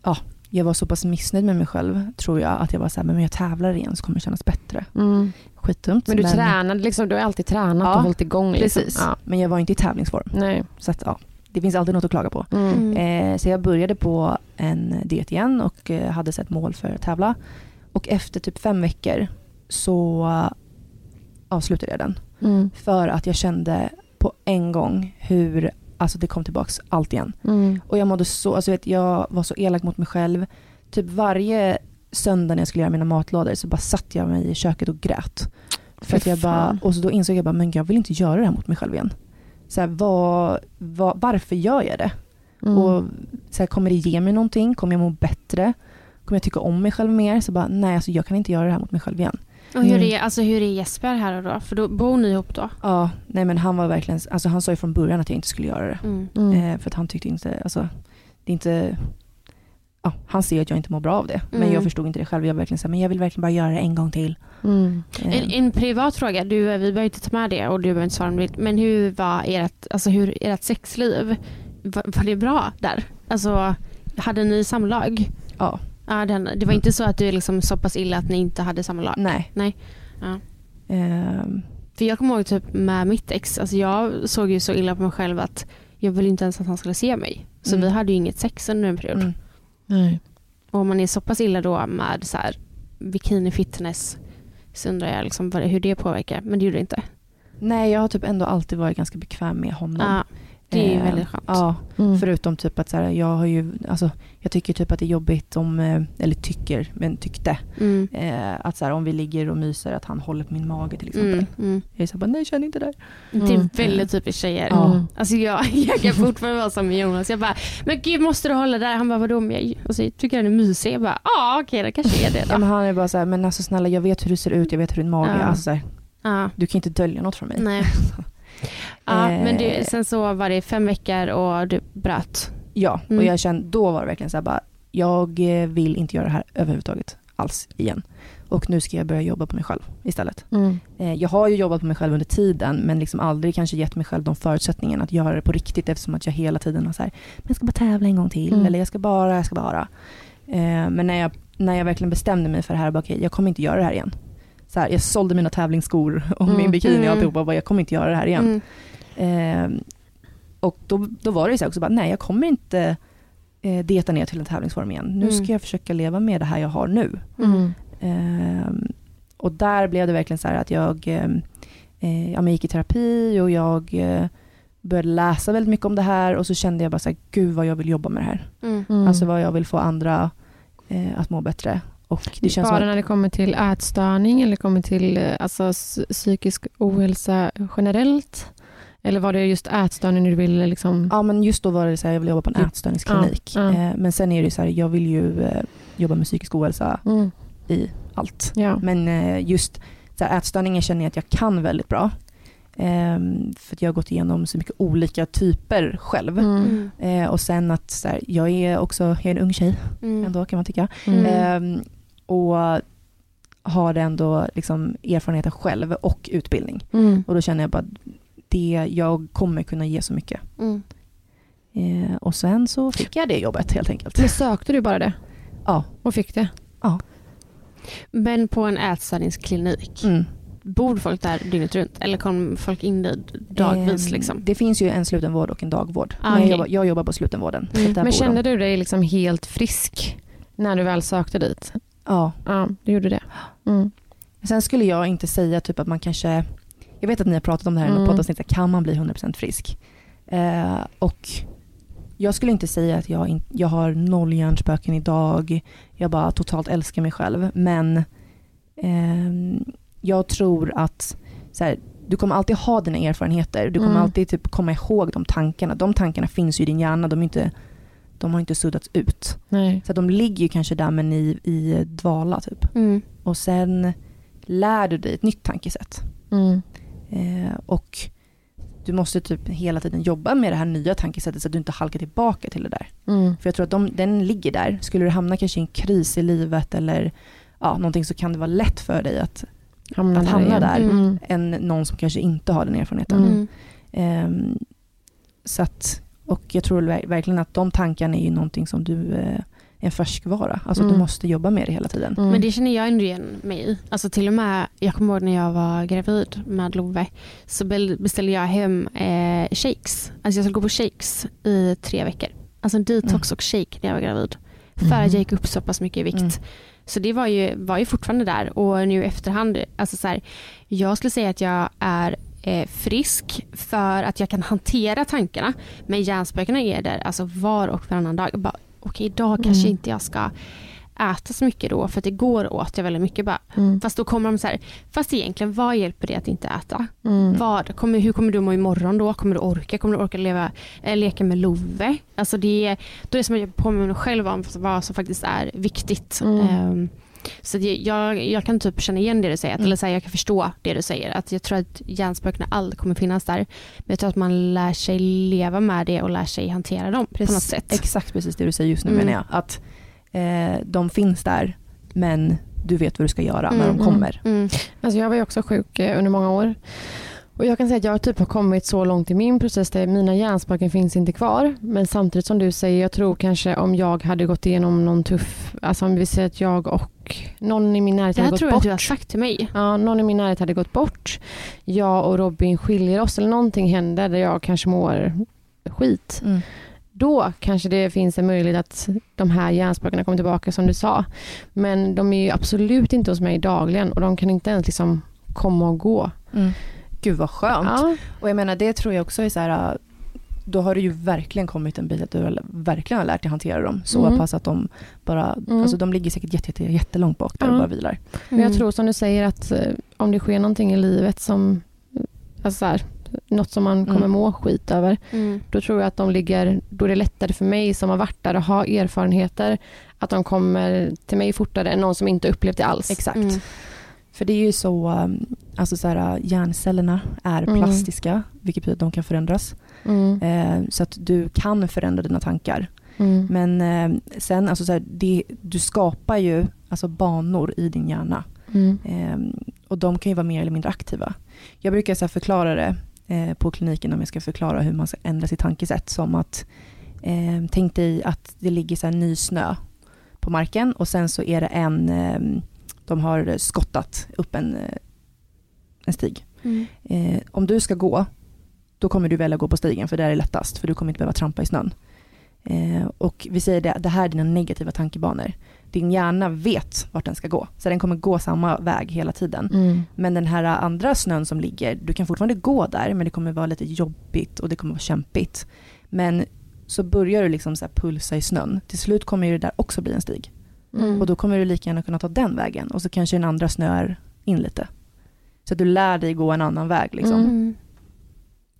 Speaker 5: ja, jag var så pass missnöjd med mig själv tror jag att jag var så här, men jag tävlar igen så kommer det kännas bättre.
Speaker 4: Mm.
Speaker 5: Skitdumt.
Speaker 4: Men du tränade liksom, du har alltid tränat
Speaker 5: Ja,
Speaker 4: och hållit igång. Liksom.
Speaker 5: Precis,
Speaker 4: Ja.
Speaker 5: men jag var inte i tävlingsform.
Speaker 4: Nej.
Speaker 5: Så att, ja, det finns alltid något att klaga på.
Speaker 4: Mm.
Speaker 5: Eh, så jag började på en diet igen och eh, hade sett mål för att tävla. Och efter typ fem veckor så eh, avslutade jag den.
Speaker 4: Mm.
Speaker 5: För att jag kände på en gång hur alltså det kom tillbaks allt igen.
Speaker 4: Mm.
Speaker 5: Och jag mådde så, alltså vet, jag var så elak mot mig själv. Typ varje söndag när jag skulle göra mina matlådor så bara satt jag mig i köket och grät. För att jag bara, och så då insåg jag bara, men jag vill inte göra det här mot mig själv igen. Så här, vad, vad, varför gör jag det?
Speaker 4: Mm.
Speaker 5: Och så här, kommer det ge mig någonting? Kommer jag må bättre? Kommer jag tycka om mig själv mer? Så bara, nej alltså jag kan inte göra det här mot mig själv igen.
Speaker 3: Och hur
Speaker 5: Mm.
Speaker 3: är, alltså, hur är Jesper här och då? För då bor ni ihop då?
Speaker 5: Ja, nej men han var verkligen, alltså han sa ju från början att jag inte skulle göra det.
Speaker 3: Mm.
Speaker 4: Mm.
Speaker 5: Eh, för att han tyckte inte, alltså det är inte, ja, han ser att jag inte mår bra av det. Men
Speaker 3: Mm.
Speaker 5: jag förstod inte det själv. Jag verkligen så här, men jag vill verkligen bara göra det en gång till.
Speaker 4: Mm.
Speaker 5: Eh,
Speaker 3: En, en privat fråga, du, vi behöver inte ta med det och du behöver inte svara om det. Men hur var ert, alltså hur, ert sexliv? Var, var det bra där? Alltså, hade ni samlag?
Speaker 5: Ja.
Speaker 3: Ja, den, det var inte så att du är liksom så pass illa att ni inte hade samlag?
Speaker 5: nej.
Speaker 3: Nej. Ja.
Speaker 5: Ehm,
Speaker 3: För jag kommer ihåg typ med mitt ex, alltså jag såg ju så illa på mig själv att jag ville inte ens att han skulle se mig. Så
Speaker 5: Mm.
Speaker 3: vi hade ju inget sex under en period.
Speaker 5: mm.
Speaker 4: Nej.
Speaker 3: Och om man är så pass illa då med så här, bikini fitness så undrar jag liksom hur det påverkar. Men det gjorde det inte.
Speaker 5: Nej, jag har typ ändå alltid varit ganska bekväm med honom.
Speaker 3: Ja, det är ju
Speaker 5: Eh,
Speaker 3: väldigt skönt.
Speaker 5: Ja,
Speaker 4: Mm.
Speaker 5: förutom typ att så här, jag har ju, alltså jag tycker typ att det är jobbigt om, eh, eller tycker, men tyckte,
Speaker 3: Mm.
Speaker 5: eh, att så här, om vi ligger och myser att han håller på min mage till exempel.
Speaker 3: Mm, mm.
Speaker 5: Jag är så här, bara, nej känn inte där.
Speaker 3: Det är
Speaker 4: Mm.
Speaker 3: väldigt typiskt tjejer.
Speaker 5: Ja.
Speaker 3: Alltså jag, *laughs* jag kan fortfarande vara som Jonas. Jag bara, men gud måste du hålla där? Han bara, vadå? Men jag, och så tycker den är mysig. Jag bara, ja okej det kanske är det
Speaker 5: Ja,
Speaker 3: då.
Speaker 5: men han är bara så här, men alltså snälla jag vet hur du ser ut, jag vet hur din mage är.
Speaker 3: Ja.
Speaker 5: Alltså, så här,
Speaker 3: Ja,
Speaker 5: du kan inte dölja något från mig.
Speaker 3: nej. *laughs* Ja,
Speaker 5: Eh.
Speaker 3: men du, sen så var det fem veckor och du bröt.
Speaker 5: Ja,
Speaker 3: Mm.
Speaker 5: och jag kände, då var det verkligen så här bara, jag eh, vill inte göra det här överhuvudtaget alls igen. Och nu ska jag börja jobba på mig själv istället.
Speaker 4: Mm.
Speaker 5: Eh, Jag har ju jobbat på mig själv under tiden men liksom aldrig kanske gett mig själv de förutsättningarna att göra det på riktigt eftersom att jag hela tiden har så här, men jag ska bara tävla en gång till
Speaker 4: Mm.
Speaker 5: eller jag ska bara, jag ska bara. Eh, Men när jag, när jag verkligen bestämde mig för det här, bara, okej jag kommer inte göra det här igen. Så här, jag sålde mina tävlingsskor och
Speaker 4: Mm.
Speaker 5: min bikini och
Speaker 3: Mm.
Speaker 5: alltihopa och bara, jag kommer inte göra det här igen.
Speaker 3: Mm.
Speaker 5: Eh, och då, då var det ju så här också, bara, nej jag kommer inte eh, dieta ner till en tävlingsform igen. Nu
Speaker 3: Mm.
Speaker 5: ska jag försöka leva med det här jag har nu.
Speaker 4: Mm.
Speaker 5: Ehm, och där blev det verkligen så här att jag ehm, eh, ja, men gick i terapi och jag eh, började läsa väldigt mycket om det här och så kände jag bara så här, gud vad jag vill jobba med det här.
Speaker 3: Mm.
Speaker 5: Alltså vad jag vill få andra eh, att må bättre. Och det känns
Speaker 4: Bara
Speaker 5: som
Speaker 4: när
Speaker 5: att,
Speaker 4: det kommer till ätstörning eller kommer till eh, alltså, psykisk ohälsa generellt? Eller var det just ätstörning du ville liksom?
Speaker 5: ja men just då var det så här, jag vill jobba på en
Speaker 4: Ja,
Speaker 5: ätstörningsklinik.
Speaker 4: ja.
Speaker 5: Eh, men sen är det så här, jag vill ju eh, jobba med psykisk ohälsa
Speaker 4: Mm.
Speaker 5: i allt.
Speaker 4: Ja.
Speaker 5: Men just så här, ätstörningar känner jag att jag kan väldigt bra. Ehm, för att jag har gått igenom så mycket olika typer själv.
Speaker 4: Mm.
Speaker 3: Mm.
Speaker 5: Och sen att så här, jag är också jag är en ung tjej
Speaker 3: Mm.
Speaker 5: ändå kan man tycka.
Speaker 4: Mm.
Speaker 5: Och har ändå liksom erfarenheten själv och utbildning.
Speaker 4: Mm.
Speaker 5: Och då känner jag bara att det, jag kommer kunna ge så mycket.
Speaker 3: Mm.
Speaker 5: Eh, och sen så fick jag det jobbet helt enkelt.
Speaker 4: Men sökte du bara det?
Speaker 5: Ja.
Speaker 4: Och fick det?
Speaker 3: Men på en ätstörningsklinik,
Speaker 5: Mm.
Speaker 3: bor folk där dygnet runt? Eller kom folk in dit dagvis?
Speaker 5: Ehm,
Speaker 3: liksom?
Speaker 5: Det finns ju en slutenvård och en dagvård.
Speaker 3: Ah,
Speaker 5: Men jag, jobbar, jag jobbar på slutenvården.
Speaker 3: Mm.
Speaker 4: Men kände
Speaker 5: de.
Speaker 4: du dig liksom helt frisk när du väl sökte dit?
Speaker 5: Ja.
Speaker 4: Ja, du gjorde det. Mm.
Speaker 5: Sen skulle jag inte säga typ att man kanske, jag vet att ni har pratat om det här i något
Speaker 4: Mm.
Speaker 5: poddavsnitt, kan man bli 100% frisk? Eh, och jag skulle inte säga att jag, in, jag har noll hjärnspöken idag, jag bara totalt älskar mig själv, men Ehm, jag tror att så här, du kommer alltid ha dina erfarenheter. Du kommer
Speaker 4: Mm.
Speaker 5: alltid typ komma ihåg de tankarna. De tankarna finns ju i din hjärna. De, är inte, de har inte suddats ut.
Speaker 4: Nej.
Speaker 5: Så de ligger ju kanske där men i, i dvala typ.
Speaker 3: Mm.
Speaker 5: Och sen lär du dig ett nytt tankesätt.
Speaker 4: Mm.
Speaker 5: Eh, och du måste typ hela tiden jobba med det här nya tankesättet så att du inte halkar tillbaka till det där.
Speaker 4: Mm.
Speaker 5: För jag tror att de, den ligger där. Skulle du hamna kanske i en kris i livet eller ja, någonting så kan det vara lätt för dig att,
Speaker 4: Hamna
Speaker 5: att
Speaker 4: där
Speaker 5: hamna där
Speaker 4: Mm.
Speaker 5: än någon som kanske inte har den erfarenheten. Ehm, så att, och jag tror ver- verkligen att de tankarna är ju någonting som du eh, är en färskvara. Alltså
Speaker 4: Mm.
Speaker 5: du måste jobba med det hela tiden.
Speaker 4: Mm.
Speaker 3: Men det känner jag ändå igen mig i. Alltså till och med, jag kommer ihåg när jag var gravid med Love så be- beställde jag hem eh, shakes. Alltså jag skulle gå på shakes i tre veckor. Alltså en detox och shake när jag var gravid. För att jag gick upp så pass mycket i vikt.
Speaker 5: Mm.
Speaker 3: Så det var ju, var ju fortfarande där och nu i efterhand, alltså så här, jag skulle säga att jag är eh, frisk för att jag kan hantera tankarna. Men hjärnspökena är där alltså var och varannan dag. Bara, Okej, idag kanske
Speaker 4: Mm.
Speaker 3: inte jag ska äta så mycket då för att igår åt jag väldigt mycket. Bara.
Speaker 4: Mm.
Speaker 3: Fast då kommer de så här, fast egentligen vad hjälper det att inte äta?
Speaker 4: Mm.
Speaker 3: Vad, kommer, hur kommer du må imorgon då? Kommer du orka? Kommer du orka leva, äh, leka med Love? Alltså det, då är det som att jag påminner mig själv om vad som faktiskt är viktigt.
Speaker 4: Mm.
Speaker 3: Ehm, så det, jag, jag kan typ känna igen det du säger,
Speaker 5: Mm.
Speaker 3: eller så här, jag kan förstå det du säger. Att jag tror att hjärnspökena aldrig kommer finnas där. Men jag tror att man lär sig leva med det och lär sig hantera dem på något sätt.
Speaker 5: Exakt precis det du säger just nu
Speaker 3: Mm.
Speaker 5: menar jag. Att eh, de finns där men du vet vad du ska göra när
Speaker 3: Mm.
Speaker 5: de kommer.
Speaker 3: Mm.
Speaker 4: Alltså jag var ju också sjuk eh, under många år. Och jag kan säga att jag typ har kommit så långt i min process där mina hjärnspöken finns inte kvar. Men samtidigt som du säger, jag tror kanske om jag hade gått igenom någon tuff, alltså om vi säger att jag och någon i min närhet
Speaker 3: Det
Speaker 4: hade
Speaker 3: här
Speaker 4: gått
Speaker 3: tror jag
Speaker 4: bort.
Speaker 3: att du har sagt till mig.
Speaker 4: Ja, någon i min närhet hade gått bort. Jag och Robin skiljer oss eller någonting händer där jag kanske mår skit.
Speaker 5: Mm.
Speaker 4: Då kanske det finns en möjlighet att de här hjärnspökena kommer tillbaka som du sa. Men de är ju absolut inte hos mig dagligen och de kan inte ens liksom komma och gå.
Speaker 5: Mm. Gud vad skönt.
Speaker 4: Ja.
Speaker 5: Och jag menar det tror jag också är så här, då har du ju verkligen kommit en bit att du har verkligen har lärt dig hantera dem. Så
Speaker 4: Mm.
Speaker 5: pass att de bara,
Speaker 4: Mm.
Speaker 5: alltså de ligger säkert jätte, jätte, jättelångt bak där
Speaker 4: Ja.
Speaker 5: och bara vilar.
Speaker 4: Men jag
Speaker 3: Mm.
Speaker 4: tror som du säger att eh, om det sker någonting i livet som, alltså så här, något som man kommer
Speaker 5: Mm.
Speaker 4: må skit över,
Speaker 3: Mm.
Speaker 4: då tror jag att de ligger, då är det lättare för mig som har varit där och har erfarenheter, att de kommer till mig fortare än någon som inte upplevt det alls.
Speaker 5: Exakt.
Speaker 3: Mm.
Speaker 5: För det är ju så, um, alltså så här, hjärncellerna är
Speaker 4: Mm.
Speaker 5: plastiska, vilket betyder att de kan förändras.
Speaker 4: Mm.
Speaker 5: Eh, så att du kan förändra dina tankar.
Speaker 4: Mm.
Speaker 5: Men eh, sen, alltså så här, det, du skapar ju alltså banor i din hjärna.
Speaker 4: Mm.
Speaker 5: Eh, och de kan ju vara mer eller mindre aktiva. Jag brukar så förklara det eh, på kliniken om jag ska förklara hur man ska ändra sitt tankesätt. Som att eh, tänk dig att det ligger så här ny snö på marken och sen så är det en, eh, de har skottat upp en, en stig.
Speaker 3: Mm.
Speaker 5: Om du ska gå, då kommer du välja att gå på stigen för det är lättast för du kommer inte behöva trampa i snön. Eh, och vi säger det, det här är dina negativa tankebanor. Din hjärna vet vart den ska gå, så den kommer gå samma väg hela tiden.
Speaker 4: Mm.
Speaker 5: Men den här andra snön som ligger, du kan fortfarande gå där men det kommer vara lite jobbigt och det kommer vara kämpigt. Men så börjar du liksom så pulsa i snön. Till slut kommer ju det där också bli en stig.
Speaker 4: Mm.
Speaker 5: Och då kommer du lika gärna kunna ta den vägen och så kanske den andra snöar in lite. Så att du lär dig gå en annan väg liksom.
Speaker 4: Mm.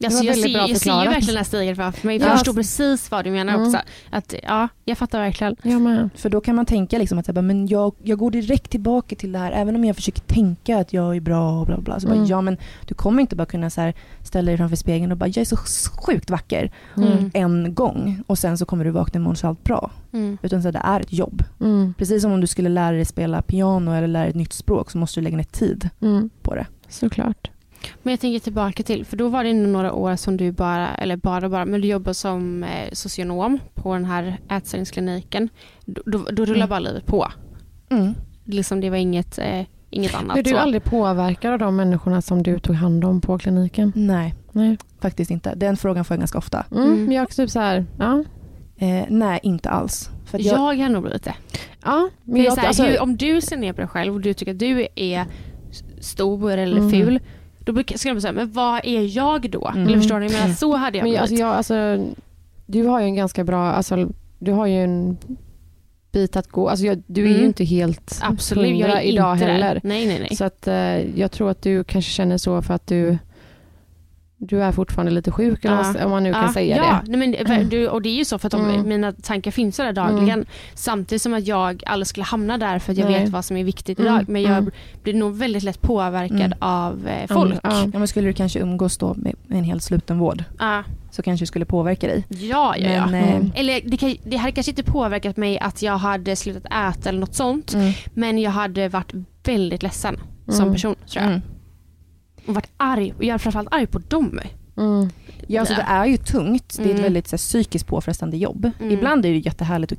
Speaker 3: Alltså jag, ser, jag ser ju verkligen den här stigen framför mig. För
Speaker 4: Ja.
Speaker 3: Jag förstår precis vad du menar
Speaker 4: Mm.
Speaker 3: också. Att, ja, jag fattar verkligen.
Speaker 4: Jag med.
Speaker 5: För då kan man tänka liksom att bara, men jag, jag går direkt tillbaka till det här även om jag försöker tänka att jag är bra och bla bla. Så bara,
Speaker 4: Mm.
Speaker 5: ja men du kommer inte bara kunna så här, ställa dig framför spegeln och bara jag är så sjukt vacker
Speaker 4: Mm.
Speaker 5: en gång och sen så kommer du vakna imorgon så allt bra.
Speaker 3: Mm.
Speaker 5: Utan så här, det är ett jobb.
Speaker 4: Mm.
Speaker 5: Precis som om du skulle lära dig spela piano eller lära dig ett nytt språk så måste du lägga ner tid
Speaker 4: Mm.
Speaker 5: på det.
Speaker 4: Såklart.
Speaker 3: Men jag tänker tillbaka till, för då var det några år som du bara, eller bara bara, men du jobbade som eh, socionom på den här ätstörningskliniken. Då, då, då rullar
Speaker 5: Mm.
Speaker 3: bara livet på.
Speaker 5: Mm.
Speaker 3: Liksom det var inget, eh, inget annat.
Speaker 4: Blev du
Speaker 3: så.
Speaker 4: aldrig påverkad av de människorna som du tog hand om på kliniken?
Speaker 5: Nej,
Speaker 4: Nej.
Speaker 5: faktiskt inte. Den frågan får jag ganska ofta.
Speaker 4: Mm.
Speaker 3: Mm.
Speaker 4: Men jag typ så här, ja.
Speaker 5: Eh, nej, inte alls. För
Speaker 3: jag,
Speaker 5: jag,
Speaker 3: har nog blivit det.
Speaker 4: Ja, men jag,
Speaker 3: här,
Speaker 4: alltså,
Speaker 3: hur, om du ser ner på dig själv och du tycker att du är stor eller
Speaker 4: Mm.
Speaker 3: ful, då ska jag säga, men vad är jag då?
Speaker 5: Mm.
Speaker 3: Eller förstår ni? Men så hade jag
Speaker 4: men
Speaker 3: blivit.
Speaker 4: alltså, jag, alltså, du har ju en ganska bra, alltså, du har ju en bit att gå. Alltså jag, du är
Speaker 3: Mm.
Speaker 4: ju inte helt
Speaker 3: Absolut, jag är
Speaker 4: idag
Speaker 3: inte
Speaker 4: heller.
Speaker 3: där. Nej, nej, nej.
Speaker 4: Så att, eh, jag tror att du kanske känner så för att du, du är fortfarande lite sjuk, eller
Speaker 3: Ja.
Speaker 4: om man nu kan
Speaker 3: ja,
Speaker 4: säga
Speaker 3: ja.
Speaker 4: det.
Speaker 3: Nej, men, det- du, och det är ju så för att de,
Speaker 4: Mm.
Speaker 3: mina tankar finns där dagligen. Samtidigt som att jag aldrig skulle hamna där för att jag
Speaker 4: Nej.
Speaker 3: vet vad som är viktigt
Speaker 4: Mm,
Speaker 3: idag. Men jag
Speaker 4: mm.
Speaker 3: blir nog väldigt lätt påverkad
Speaker 5: Mm.
Speaker 3: av eh, folk.
Speaker 4: Ja.
Speaker 5: Ja, men skulle du kanske umgås då med en helt sluten vård
Speaker 3: Ja,
Speaker 5: så kanske det skulle påverka dig.
Speaker 3: ja, ja. ja.
Speaker 5: Men, eh,
Speaker 4: Mm.
Speaker 3: Eller det, kan, det hade kanske inte påverkat mig att jag hade slutat äta eller något sånt.
Speaker 5: mm,
Speaker 3: Men jag hade varit väldigt ledsen som
Speaker 4: Mm.
Speaker 3: person tror jag. Och varit arg. Och jag är framförallt arg på dem.
Speaker 4: Mm.
Speaker 5: Ja, alltså det är ju tungt. Det är ett
Speaker 3: Mm.
Speaker 5: väldigt så här, psykiskt påfrestande jobb.
Speaker 3: Mm.
Speaker 5: Ibland är det jättehärligt och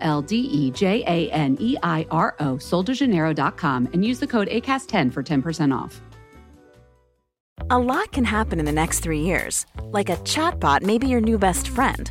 Speaker 1: L D E J A N E I R O, soldejaneiro.com, and use the code ACAST10 for 10% off.
Speaker 2: A lot can happen in the next three years. Like a chatbot may be your new best friend.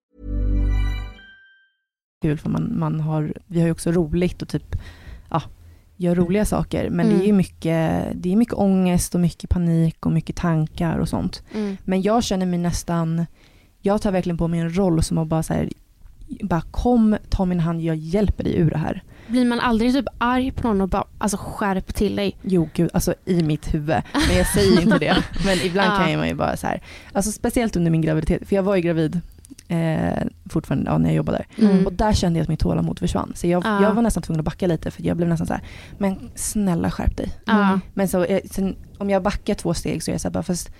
Speaker 5: kul för man, man har, vi har ju också roligt och typ, ja, gör roliga saker. Men det är
Speaker 3: Mm.
Speaker 5: mycket, det är mycket ångest och mycket panik och mycket tankar och sånt.
Speaker 3: Mm.
Speaker 5: Men jag känner mig nästan, jag tar verkligen på mig en roll som att bara så här, bara kom, ta min hand, jag hjälper dig ur det här.
Speaker 3: Blir man aldrig typ arg på någon och bara alltså skärp till dig?
Speaker 5: Jo gud, alltså i mitt huvud. Men jag säger inte det. *laughs* Men ibland
Speaker 3: Ja.
Speaker 5: kan man ju bara så här, alltså speciellt under min graviditet, för jag var ju gravid eh, fortfarande ja, när jag jobbade där.
Speaker 3: Mm.
Speaker 5: Och där kände jag att mitt tålamod försvann. Så jag,
Speaker 3: Ja.
Speaker 5: jag var nästan tvungen att backa lite för jag blev nästan så här, men snälla skärp dig.
Speaker 3: Ja.
Speaker 5: Men så, eh, sen, om jag backar två steg så är jag så här, bara, fast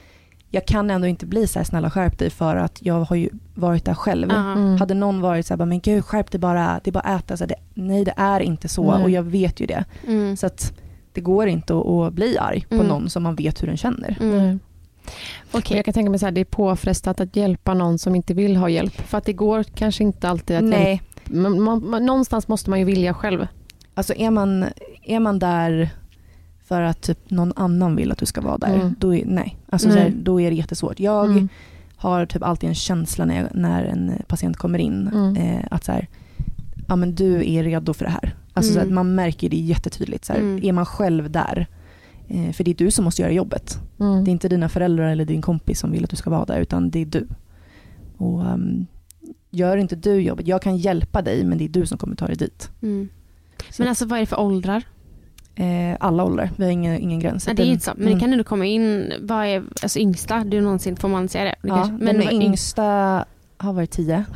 Speaker 5: jag kan ändå inte bli så här, snälla skärp dig för att jag har ju varit där själv.
Speaker 4: Mm.
Speaker 5: Hade någon varit så här, bara, men gud skärp dig bara, det är bara att äta. Så här, det, nej det är inte så
Speaker 4: Nej.
Speaker 5: och jag vet ju det.
Speaker 3: Mm.
Speaker 5: Så att det går inte att, att bli arg på
Speaker 3: Mm.
Speaker 5: någon som man vet hur den känner.
Speaker 3: Mm.
Speaker 4: Men jag kan tänka mig att det är påfrestat att hjälpa någon som inte vill ha hjälp. För att det går kanske inte alltid att hjälpa.
Speaker 5: Nej,
Speaker 4: Man, man, man, någonstans måste man ju vilja själv.
Speaker 5: alltså är man, är man där för att typ någon annan vill att du ska vara där,
Speaker 4: Mm.
Speaker 5: då, är, nej. Alltså. Så här, då är det jättesvårt. Jag
Speaker 4: Mm.
Speaker 5: har typ alltid en känsla när, jag, när en patient kommer in,
Speaker 4: Mm.
Speaker 5: eh, att så här, ja, men du är redo för det här. Alltså, så
Speaker 3: Mm.
Speaker 5: att man märker det jättetydligt. Så här,
Speaker 3: Mm.
Speaker 5: Är man själv där, för det är du som måste göra jobbet.
Speaker 4: Mm.
Speaker 5: Det är inte dina föräldrar eller din kompis som vill att du ska vara där, utan det är du. Och um, Gör inte du jobbet, jag kan hjälpa dig, men det är du som kommer ta dig dit.
Speaker 3: Mm. Men alltså vad är det för åldrar?
Speaker 5: Eh, alla åldrar, vi har ingen, ingen gräns.
Speaker 3: Nej, det är inte så. Men
Speaker 5: mm.
Speaker 3: det kan ändå komma in, vad är alltså yngsta du någonsin, får man säga det? det
Speaker 5: Ja,
Speaker 3: kanske-
Speaker 5: men den yngsta har varit tio. *gasps*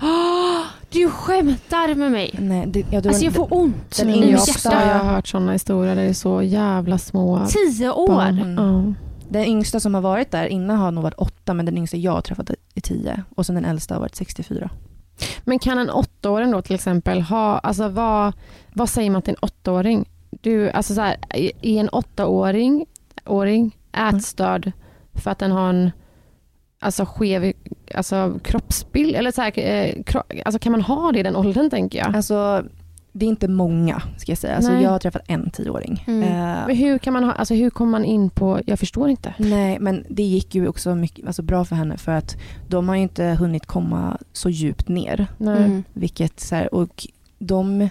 Speaker 3: Du skämtar med mig.
Speaker 5: Nej, det, ja, du,
Speaker 3: Alltså jag får ont
Speaker 5: den
Speaker 3: i
Speaker 4: Jag,
Speaker 3: mitt
Speaker 4: också, jag har
Speaker 3: hjärta.
Speaker 4: hört sådana historier där det är så jävla små
Speaker 3: Tio år?
Speaker 4: barn.
Speaker 5: Mm. Den yngsta som har varit där innan har nog varit åtta, men den yngsta jag har träffat är tio. Och sen den äldsta har varit 64.
Speaker 4: Men kan en åttaåring då till exempel ha, alltså vad, vad säger man till en åttaåring? Du, alltså så här, är en åttaåring åring ätstörd för att den har en alltså skev alltså, kroppsbild? Eller så här, eh, kro, alltså kan man ha det i den åldern tänker jag?
Speaker 5: Alltså, det är inte många ska jag säga. Alltså, jag har träffat en tioåring.
Speaker 3: Mm.
Speaker 5: Eh,
Speaker 4: Men hur kan man ha, alltså hur kommer man in på, jag förstår inte.
Speaker 5: nej, men det gick ju också mycket, alltså, bra för henne för att de har ju inte hunnit komma så djupt ner.
Speaker 4: Nej.
Speaker 3: Mm.
Speaker 5: Vilket så här, och de,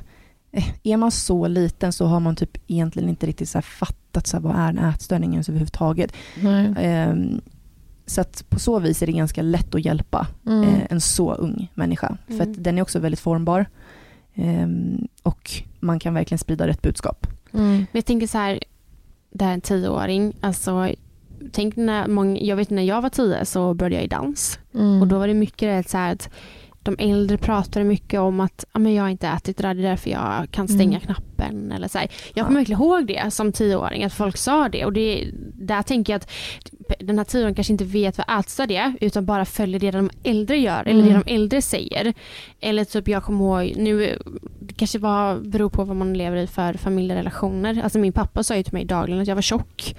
Speaker 5: eh, är man så liten så har man typ egentligen inte riktigt så här fattat så här, vad är en ätstörning ens överhuvudtaget.
Speaker 4: Nej.
Speaker 5: Ehm, så att på så vis är det ganska lätt att hjälpa
Speaker 4: Mm.
Speaker 5: eh, en så ung människa. För
Speaker 3: Mm.
Speaker 5: att den är också väldigt formbar. Ehm, och man kan verkligen sprida rätt budskap.
Speaker 4: Mm.
Speaker 3: Men jag tänker så här, det här är en tioåring, alltså tänk när många, jag vet när jag var tio så började jag i dans
Speaker 4: Mm.
Speaker 3: och då var det mycket det så här att de äldre pratade mycket om att ah, men jag har inte ätit det där, det är därför jag kan stänga
Speaker 5: Mm.
Speaker 3: knappen. Eller så här. Jag kommer verkligen ihåg det som tioåring, att folk sa det. Och det, där tänker jag att den här tioåringen kanske inte vet vad ätstörd är, utan bara följer det de äldre gör, eller
Speaker 5: Mm.
Speaker 3: det de äldre säger. Eller typ jag kommer ihåg, nu det kanske var, beror på vad man lever i för familjerelationer. Alltså min pappa sa ju till mig dagligen att jag var tjock.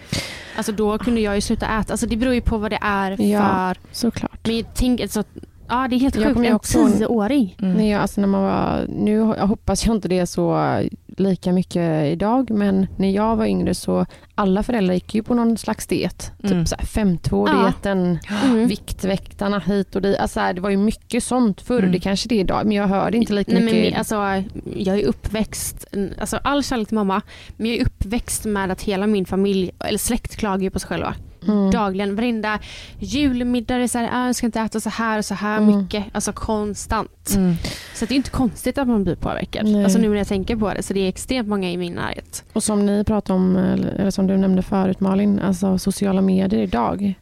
Speaker 3: Alltså då kunde jag ju sluta äta. Alltså det beror ju på vad det är
Speaker 4: Ja.
Speaker 3: för...
Speaker 4: Såklart.
Speaker 3: Men jag tänker så att, ja det är helt sjukt. En tioåring.
Speaker 5: Mm.
Speaker 4: Nej, jag, alltså när man var, nu jag hoppas jag inte det är så lika mycket idag, men när jag var yngre så alla föräldrar gick ju på någon slags diet.
Speaker 5: Mm.
Speaker 4: Typ så här 5.2-dieten,
Speaker 3: Mm.
Speaker 4: Viktväktarna hit och dit. Alltså det var ju mycket sånt förr.
Speaker 5: Mm.
Speaker 4: Det kanske det är idag, men jag hör det inte lika
Speaker 3: Nej, men,
Speaker 4: mycket.
Speaker 3: min- alltså, jag är uppväxt, alltså all kärlek till mamma, men jag är uppväxt med att hela min familj, eller släkt klagar ju på sig själva.
Speaker 4: Mm.
Speaker 3: Dagligen, varenda julmiddag är så här, ah, jag ska inte äta så här och så här
Speaker 4: Mm.
Speaker 3: mycket. Alltså konstant.
Speaker 5: Mm.
Speaker 3: Så det är inte konstigt att man blir påverkad.
Speaker 4: Nej.
Speaker 3: Alltså nu när jag tänker på det, så det är extremt många i min närhet.
Speaker 4: Och som ni pratade om, eller som du nämnde förut Malin, alltså sociala medier idag.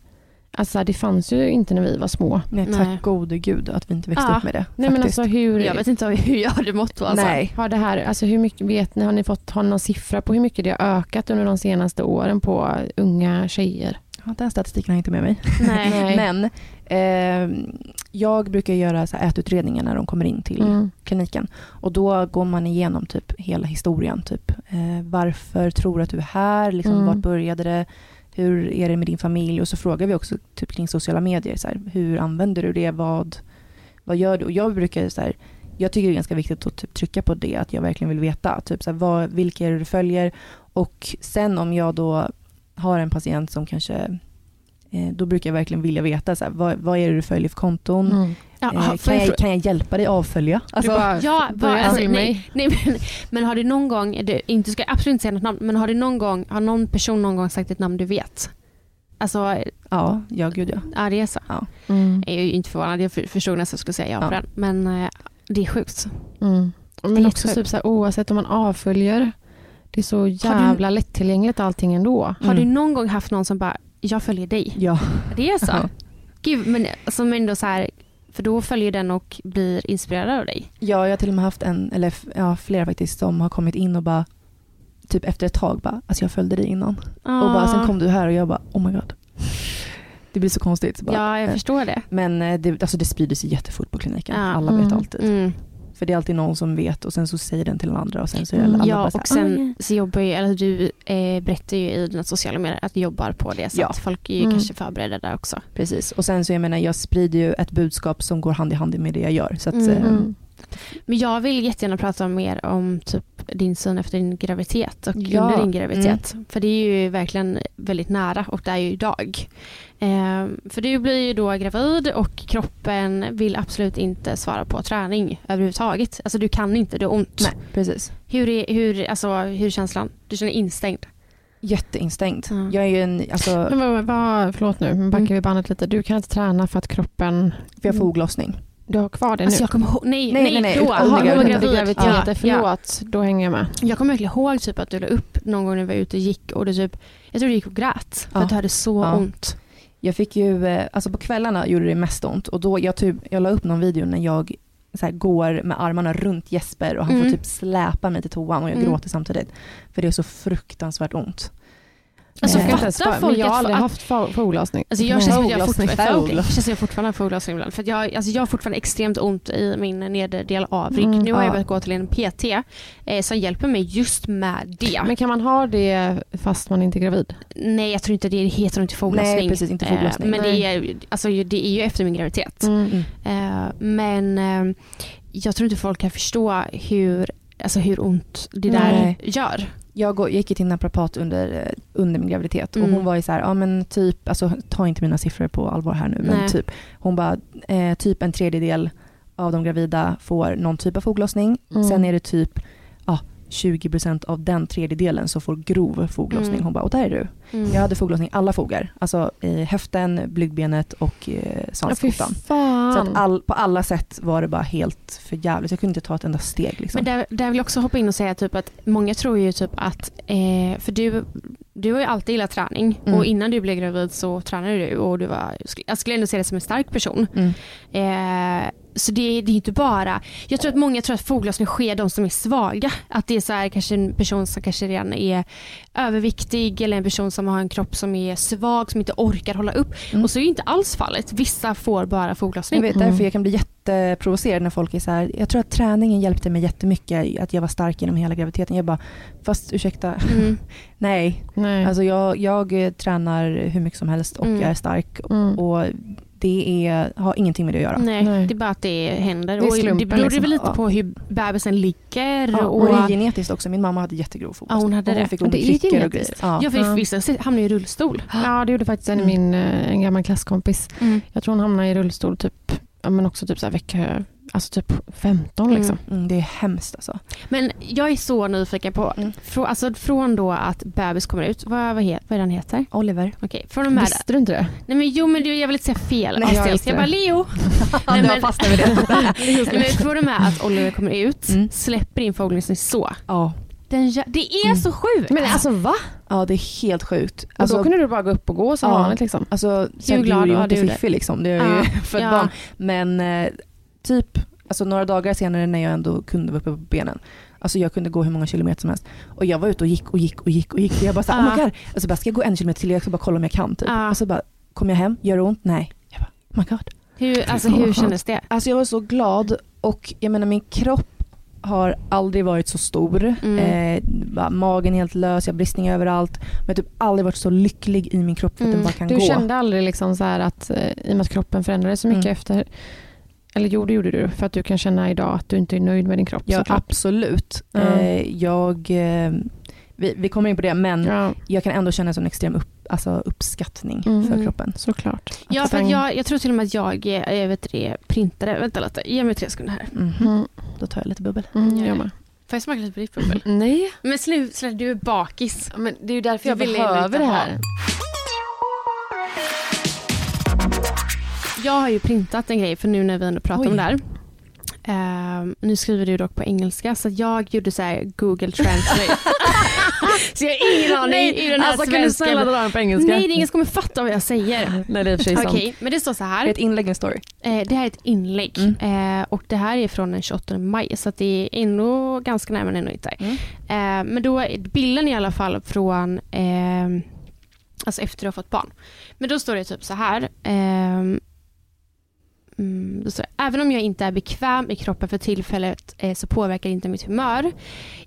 Speaker 4: Alltså det fanns ju inte när vi var små.
Speaker 5: Nej, tack
Speaker 3: Nej.
Speaker 5: gode gud att vi inte växte
Speaker 3: Ja.
Speaker 5: upp med det.
Speaker 4: Nej men alltså hur,
Speaker 3: Jag vet inte hur jag hade mått då. Alltså.
Speaker 5: Nej.
Speaker 4: har det här, alltså hur mycket vet ni, har ni fått ha någon siffra på hur mycket det har ökat under de senaste åren på unga tjejer?
Speaker 5: Ja, den statistiken har jag inte med mig. *laughs*
Speaker 3: Nej.
Speaker 5: Men eh, jag brukar göra så här ätutredningar när de kommer in till
Speaker 4: Mm.
Speaker 5: kliniken. Och då går man igenom typ hela historien. Typ, eh, varför tror du att du är här? Liksom,
Speaker 4: Mm.
Speaker 5: Vart började det? Hur är det med din familj? Och så frågar vi också typ kring sociala medier. Så här, hur använder du det? Vad, vad gör du? Och jag brukar så här, jag tycker det är ganska viktigt att typ trycka på det, att jag verkligen vill veta. Typ så här, vad, vilka är det du följer? Och sen om jag då har en patient som kanske, eh, då brukar jag verkligen vilja veta, så här, vad, vad är det du följer för konton?
Speaker 4: Mm.
Speaker 3: Ja,
Speaker 5: Eh, kan,
Speaker 3: jag
Speaker 5: jag, kan jag hjälpa dig avfölja? Alltså,
Speaker 4: bara,
Speaker 3: Ja, bara, alltså,
Speaker 4: följa
Speaker 3: nej, nej, men, men har du någon gång, du inte ska absolut inte säga något namn, men har du någon gång, har någon person någon gång sagt ett namn du vet? Alltså,
Speaker 5: ja, ja gud ja.
Speaker 3: ja det är så.
Speaker 4: Mm.
Speaker 3: Jag är ju inte förvånad, jag för- förstod nästan att jag skulle säga ja på
Speaker 5: Ja.
Speaker 3: den. Men eh, det är sjukt.
Speaker 4: Mm.
Speaker 3: Det är
Speaker 4: Men också
Speaker 3: sjukt.
Speaker 4: typ så här, oavsett om man avföljer, det är så jävla lättillgängligt allting ändå.
Speaker 3: Har
Speaker 5: Mm.
Speaker 3: du någon gång haft någon som bara, jag följer dig?
Speaker 5: Ja.
Speaker 3: Det är så? Gud, men som ändå så här, för då följer den och blir inspirerad av dig.
Speaker 5: Ja, jag har till och med haft en, eller ja, flera faktiskt, som har kommit in och bara, typ efter ett tag bara, alltså jag följde dig innan. Och bara, sen kom du här och jag bara, oh my god. Det blir så konstigt. Bara,
Speaker 3: Ja, jag
Speaker 5: eh,
Speaker 3: förstår det.
Speaker 5: Men eh, det, alltså det sprider sig jättefort på kliniken.
Speaker 3: Ja.
Speaker 5: Alla vet
Speaker 4: Mm.
Speaker 5: alltid.
Speaker 3: Mm.
Speaker 5: För det är alltid någon som vet och sen så säger den till den andra och sen så är
Speaker 4: Mm.
Speaker 5: alla
Speaker 3: Ja, och sen
Speaker 5: "Ah, ja."
Speaker 3: så jobbar ju, eller du eh, berättar ju i dina sociala medier att du jobbar på det. Så
Speaker 5: Ja.
Speaker 3: att folk är ju
Speaker 4: Mm.
Speaker 3: kanske förberedda där också.
Speaker 5: Precis. Och sen så jag menar, jag sprider ju ett budskap som går hand i hand med det jag gör. Så att,
Speaker 3: Mm.
Speaker 5: eh,
Speaker 4: Mm.
Speaker 3: Men jag vill jättegärna prata mer om typ din syn efter din graviditet och
Speaker 5: Ja.
Speaker 3: under din graviditet. För det är ju verkligen väldigt nära och det är ju idag. Eh, för du blir ju då gravid och kroppen vill absolut inte svara på träning överhuvudtaget. Alltså du kan inte, du har ont.
Speaker 5: Nej, precis.
Speaker 3: Hur, är, hur, alltså, hur är känslan? Du känner instängd?
Speaker 5: Jätteinstängt.
Speaker 3: Ja.
Speaker 5: Jag är ju en, alltså,
Speaker 4: Men vad, vad, förlåt nu, men backar
Speaker 5: Mm.
Speaker 4: vi bandet lite. Du kan inte träna för att kroppen,
Speaker 5: för jag får oglossning.
Speaker 4: du har kvar det nu.
Speaker 3: Alltså jag kommer ihåg, nej,
Speaker 5: Nej,
Speaker 3: nej,
Speaker 5: nej, nej,
Speaker 3: då. gravid.
Speaker 4: graviditeter,
Speaker 3: Ja,
Speaker 4: förlåt, då hänger jag med.
Speaker 3: ja. Jag kommer verkligen ihåg typ att du la upp någon gång när vi var ute och gick och du typ, jag tror du gick och grät för
Speaker 5: Ja.
Speaker 3: att du hade så
Speaker 5: Ja.
Speaker 3: ont.
Speaker 5: Jag fick ju, eh, alltså på kvällarna gjorde det mest ont och då, jag, typ, jag la upp någon video när jag så går med armarna runt Jesper och han
Speaker 3: Mm.
Speaker 5: får typ släpa mig till toan och jag
Speaker 3: Mm.
Speaker 5: gråter samtidigt. För det är så fruktansvärt ont.
Speaker 3: Alltså.
Speaker 4: Jag,
Speaker 3: fattar folk
Speaker 4: men jag har aldrig
Speaker 3: att-
Speaker 4: haft få- foglossning.
Speaker 3: Alltså jag känner att jag fortfarande, jag jag fortfarande har foglossning ibland. För att jag, alltså jag har fortfarande extremt ont i min nedre del av rygg.
Speaker 4: Mm,
Speaker 3: nu har jag
Speaker 5: ja.
Speaker 3: börjat gå till en PT eh, som hjälper mig just med det.
Speaker 4: Men kan man ha det fast man inte är gravid?
Speaker 3: Nej jag tror inte det heter inte foglossning.
Speaker 5: Nej, precis, inte foglossning.
Speaker 3: Eh, men det är, alltså, det är ju efter min graviditet.
Speaker 5: Mm.
Speaker 3: Eh, men eh, jag tror inte folk kan förstå hur, alltså hur ont det där
Speaker 5: Nej.
Speaker 3: gör.
Speaker 5: Jag går, gick ju till naprapat under, eh, under min graviditet
Speaker 3: Mm.
Speaker 5: och hon var ju så här, ja men typ, alltså ta inte mina siffror på allvar här nu, men
Speaker 3: Nej.
Speaker 5: typ, hon bara, eh, typ en tredjedel av de gravida får någon typ av foglossning.
Speaker 4: Mm.
Speaker 5: Sen är det typ ja, 20% av den tredjedelen som får grov foglossning.
Speaker 3: Mm.
Speaker 5: Hon bara, och där är du.
Speaker 3: Mm.
Speaker 5: Jag hade foglossning alla fogar. Alltså i höften, blygdbenet och eh,
Speaker 4: Ja,
Speaker 5: svanskotan.
Speaker 4: fan.
Speaker 5: Så att all, på alla sätt var det bara helt för jävligt. Jag kunde inte ta ett enda steg. Liksom.
Speaker 3: Men där, där vill jag också hoppa in och säga typ att många tror ju typ att, eh, för du, du har ju alltid gillat träning
Speaker 5: Mm.
Speaker 3: och innan du blev gravid så tränade du och du var, jag skulle ändå se dig som en stark person.
Speaker 5: Mm.
Speaker 3: Eh, så det, det är inte bara, jag tror att många tror att foglossning sker de som är svaga. Att det är så här, kanske en person som kanske redan är överviktig eller en person som har en kropp som är svag, som inte orkar hålla upp.
Speaker 5: Mm.
Speaker 3: Och så är ju inte alls fallet. Vissa får bara
Speaker 5: Jag
Speaker 3: foglossning.
Speaker 5: vet därför jag kan bli jätteprovocerad när folk är så här, jag tror att träningen hjälpte mig jättemycket, att jag var stark genom hela graviditeten. Jag bara, fast ursäkta,
Speaker 3: Mm. *laughs*
Speaker 5: nej.
Speaker 4: Nej.
Speaker 5: Alltså jag, jag tränar hur mycket som helst och
Speaker 3: Mm.
Speaker 5: jag är stark
Speaker 4: Mm.
Speaker 5: och det är, har ingenting med det att göra.
Speaker 3: Nej,
Speaker 4: Nej.
Speaker 3: det är bara att det händer.
Speaker 4: Det är
Speaker 3: och det
Speaker 4: slumpen,
Speaker 3: beror
Speaker 4: liksom.
Speaker 3: väl lite
Speaker 5: Ja.
Speaker 3: på hur bebisen ligger.
Speaker 5: Ja,
Speaker 3: och,
Speaker 5: och det är genetiskt också. Min mamma hade jättegrov
Speaker 3: Ja,
Speaker 5: foglossning.
Speaker 3: hon hade
Speaker 5: och hon
Speaker 3: det.
Speaker 5: fick
Speaker 4: Ja,
Speaker 5: ont
Speaker 4: det
Speaker 5: i
Speaker 4: är
Speaker 5: kryckor och grejer. Ja.
Speaker 3: ja, för
Speaker 4: Ja.
Speaker 3: vissa hamnar i rullstol.
Speaker 4: Ja, det gjorde faktiskt en, i
Speaker 5: Mm.
Speaker 4: min, eh, en gammal klasskompis.
Speaker 3: Mm.
Speaker 4: Jag tror hon hamnade i rullstol typ, ja, men också typ så här vecka, alltså typ 15
Speaker 3: Mm.
Speaker 4: liksom.
Speaker 5: Mm, det är hemskt alltså.
Speaker 3: Men jag är så nyfiken på,
Speaker 5: Mm.
Speaker 3: frå, alltså från då att bebis kommer ut, vad, vad, vad är den heter?
Speaker 5: Oliver.
Speaker 3: Okej, från och med.
Speaker 4: Visste du inte det?
Speaker 3: Nej men jo men det- jag vill inte säga fel.
Speaker 4: Nej,
Speaker 3: Nej,
Speaker 4: jag
Speaker 3: jag, bara. Leo. *laughs*
Speaker 5: Ja,
Speaker 3: men-
Speaker 5: jag fastnar vid det. *laughs*
Speaker 3: Nej, men från och med att Oliver kommer ut,
Speaker 5: Mm.
Speaker 3: släpper in fågeln så.
Speaker 5: Ja.
Speaker 3: Den, det är
Speaker 5: Mm.
Speaker 3: så sjukt.
Speaker 4: Men alltså va?
Speaker 5: ja, det är helt sjukt.
Speaker 4: Och då kunde du bara gå upp och gå som
Speaker 5: Ja.
Speaker 4: vanligt liksom?
Speaker 5: Alltså, sen
Speaker 3: glad var
Speaker 5: inte
Speaker 3: du det?
Speaker 5: Fiffi liksom. Det är
Speaker 3: Ja.
Speaker 5: ju *laughs* för ett
Speaker 3: Ja.
Speaker 5: barn. Men eh, typ alltså, några dagar senare när jag ändå kunde vara uppe på benen. Alltså jag kunde gå hur många kilometer som helst. Och jag var ute och gick och gick och gick och gick. Och jag bara såhär, oh my
Speaker 3: Ja.
Speaker 5: god. Alltså bara, ska jag gå en kilometer till? Jag ska bara kolla om jag kan typ.
Speaker 3: Ja.
Speaker 5: Och så bara, kom jag hem? Gör det ont? Nej. Jag bara, oh my god.
Speaker 3: Hur, alltså, hur kändes det?
Speaker 5: Alltså jag var så glad och jag menar min kropp har aldrig varit så stor.
Speaker 3: Mm.
Speaker 5: Eh, magen helt lös, jag har bristningar överallt. Men jag har typ aldrig varit så lycklig i min kropp för att
Speaker 3: Mm.
Speaker 5: den bara kan
Speaker 4: Du
Speaker 5: gå.
Speaker 4: kände aldrig liksom så att, eh, i och med att kroppen förändrades så mycket
Speaker 5: Mm.
Speaker 4: efter, eller jo det gjorde du, för att du kan känna idag att du inte är nöjd med din kropp
Speaker 5: Ja,
Speaker 4: såklart.
Speaker 5: absolut. Eh, jag, eh, vi, vi kommer in på det, men
Speaker 4: Ja,
Speaker 5: jag kan ändå känna en sån extrem upp, alltså uppskattning
Speaker 4: Mm.
Speaker 5: för kroppen.
Speaker 4: såklart.
Speaker 3: Ja, för att
Speaker 4: den-
Speaker 3: jag, jag tror till och med att jag, jag vet det, printade, vänta lite, ge mig tre sekunder här.
Speaker 5: Mhm.
Speaker 4: Mm.
Speaker 5: Då tar jag lite bubbel.
Speaker 4: Mm,
Speaker 3: Ja.
Speaker 4: jag med.
Speaker 3: Får jag smaka lite på ditt bubbel?
Speaker 4: Nej,
Speaker 3: Men sluta, du är bakis.
Speaker 4: men det är ju därför jag
Speaker 3: ville
Speaker 4: behöver det
Speaker 3: ha. Jag har ju printat en grej för nu när vi ändå pratar
Speaker 5: Oj.
Speaker 3: om det här. Ehm, nu skriver du dock på engelska så jag gjorde så här Google Translate. *laughs* så jag har ingen aning i den här
Speaker 4: alltså kan du snälla dra den på engelska?
Speaker 3: Nej, det är ingen som kommer fatta vad jag säger.
Speaker 4: Nej det är
Speaker 3: Okej,
Speaker 4: sant.
Speaker 3: men det står så
Speaker 5: Det är
Speaker 3: här.
Speaker 5: ett inlägg, en story.
Speaker 3: Eh, det här är ett inlägg
Speaker 5: Mm.
Speaker 3: eh, och det här är från den 28 maj så det är ändå ganska nära men ändå inte.
Speaker 5: Mm.
Speaker 3: Eh, men då är bilden i alla fall från eh, alltså efter du har fått barn. Men då står det typ så här. Mm, det, Även om jag inte är bekväm i kroppen för tillfället eh, så påverkar det inte mitt humör.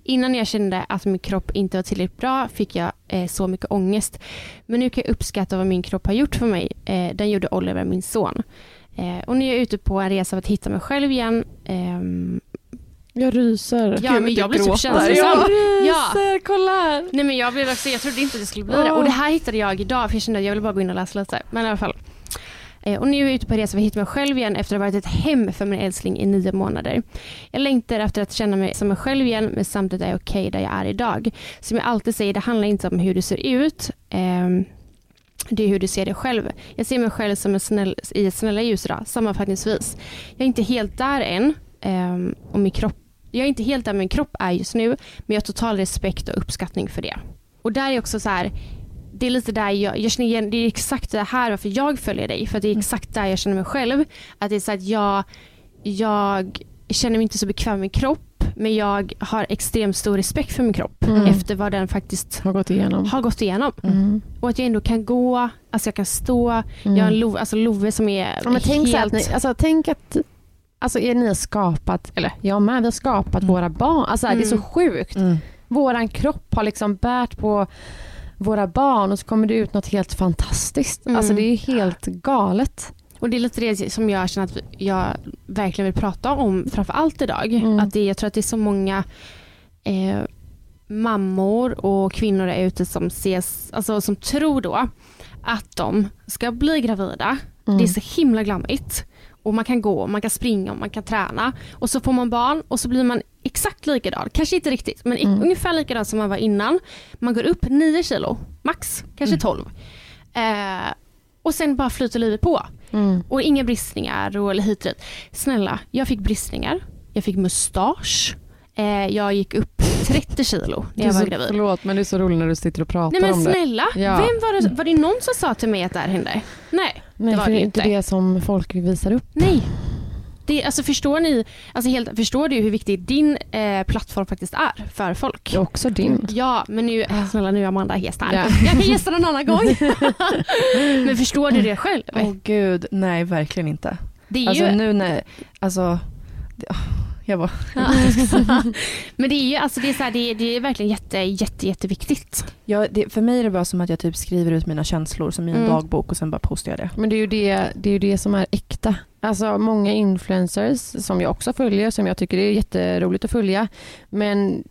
Speaker 3: Innan jag kände att min kropp inte var tillräckligt bra fick jag eh, så mycket ångest. Men nu kan jag uppskatta vad min kropp har gjort för mig. Eh, den gjorde Oliver, min son. Eh, och nu är jag ute på en resa för att hitta mig själv igen. Ehm,
Speaker 4: Jag ryser.
Speaker 3: ja, men jag blir typ känslosam.
Speaker 4: Jag
Speaker 3: Ja.
Speaker 4: ryser, kolla här.
Speaker 3: Nej men jag blev också, jag trodde inte det skulle bli det.
Speaker 4: Åh.
Speaker 3: Och det här hittade jag idag för jag kände att jag ville bara gå in och läsa lite. Men i alla fall. Eh, och nu är jag ute på resa för att hitta mig själv igen efter att ha varit ett hem för min älskling i nio månader. Jag längtar efter att känna mig som mig själv igen men samtidigt är jag okej där jag är idag. Som jag alltid säger, det handlar inte om hur du ser ut. Ehm, det är hur du ser dig själv. Jag ser mig själv som en snäll, i ett snälla ljus idag, sammanfattningsvis. Jag är inte helt där än. Ehm, och min kropp, jag är inte helt där min kropp är just nu, men jag har total respekt och uppskattning för det. Och där är också så här, det är lite där jag, jag känner igen, det är exakt det här varför jag följer dig, för att det är exakt där jag känner mig själv. Att det är så att jag, jag känner mig inte så bekväm med min kropp, men jag har extremt stor respekt för min kropp
Speaker 4: Mm.
Speaker 3: efter vad den faktiskt
Speaker 4: Har gått igenom.
Speaker 3: har gått igenom.
Speaker 4: Mm.
Speaker 3: Och att jag ändå kan gå, alltså jag kan stå,
Speaker 4: Mm.
Speaker 3: jag har en Love, alltså Love som är
Speaker 4: Ja, men tänk,
Speaker 3: helt...
Speaker 4: att ni, alltså, tänk att alltså, är ni har skapat, eller jag med, vi har skapat
Speaker 5: Mm.
Speaker 4: våra barn. Alltså, Det är så
Speaker 3: Mm.
Speaker 4: sjukt. Våran kropp har liksom bärt på våra barn och så kommer det ut något helt fantastiskt.
Speaker 3: Mm.
Speaker 4: Alltså Det är helt galet.
Speaker 3: Och det är lite det som jag känner att jag verkligen vill prata om framför allt idag.
Speaker 4: Mm.
Speaker 3: Att det, jag tror att det är så många eh, mammor och kvinnor där ute som ses, alltså som tror då att de ska bli gravida.
Speaker 4: Mm.
Speaker 3: Det är så himla glammigt. Och man kan gå, man kan springa och man kan träna. Och så får man barn och så blir man exakt likadan. Kanske inte riktigt, men
Speaker 4: Mm.
Speaker 3: ungefär likadan som man var innan. Man går upp 9 kilo, max, kanske
Speaker 5: Mm.
Speaker 3: 12. Eh, och sen bara flyter livet på.
Speaker 4: Mm.
Speaker 3: Och inga bristningar och eller hit och dit. Snälla, jag fick bristningar. Jag fick mustasch. Eh, jag gick upp 30 kilo när
Speaker 4: Det är
Speaker 3: jag var
Speaker 4: så,
Speaker 3: gravid.
Speaker 4: förlåt men det är så roligt när du sitter och pratar
Speaker 3: Nej men
Speaker 4: om det.
Speaker 3: snälla,
Speaker 4: Ja.
Speaker 3: vem var det, var det någon som sa till mig att det här hände? Nej,
Speaker 4: Nej,
Speaker 3: det var
Speaker 4: för
Speaker 3: det
Speaker 4: är inte det som folk visar upp.
Speaker 3: nej. Det, alltså förstår ni, alltså helt, förstår du hur viktig din eh, plattform faktiskt är för folk?
Speaker 4: Det är också din.
Speaker 3: Ja, men nu, snälla nu är Amanda gäst här.
Speaker 4: Ja.
Speaker 3: Jag kan gästa någon annan gång. *laughs* men förstår du det själv?
Speaker 5: Åh gud, nej verkligen inte.
Speaker 3: Det är
Speaker 5: Alltså
Speaker 3: ju,
Speaker 5: nu när, alltså, det, jag bara, *laughs*
Speaker 3: men det är ju alltså det är, så här, det är, det är verkligen jätte, jätte, jätteviktigt.
Speaker 5: jag, det, för mig är det bara som att jag typ skriver ut mina känslor som i en
Speaker 3: Mm.
Speaker 5: dagbok och sen bara postar jag det.
Speaker 4: Men det är ju det, det, är ju det som är äkta. Alltså många influencers som jag också följer, som jag tycker är jätteroligt att följa. Men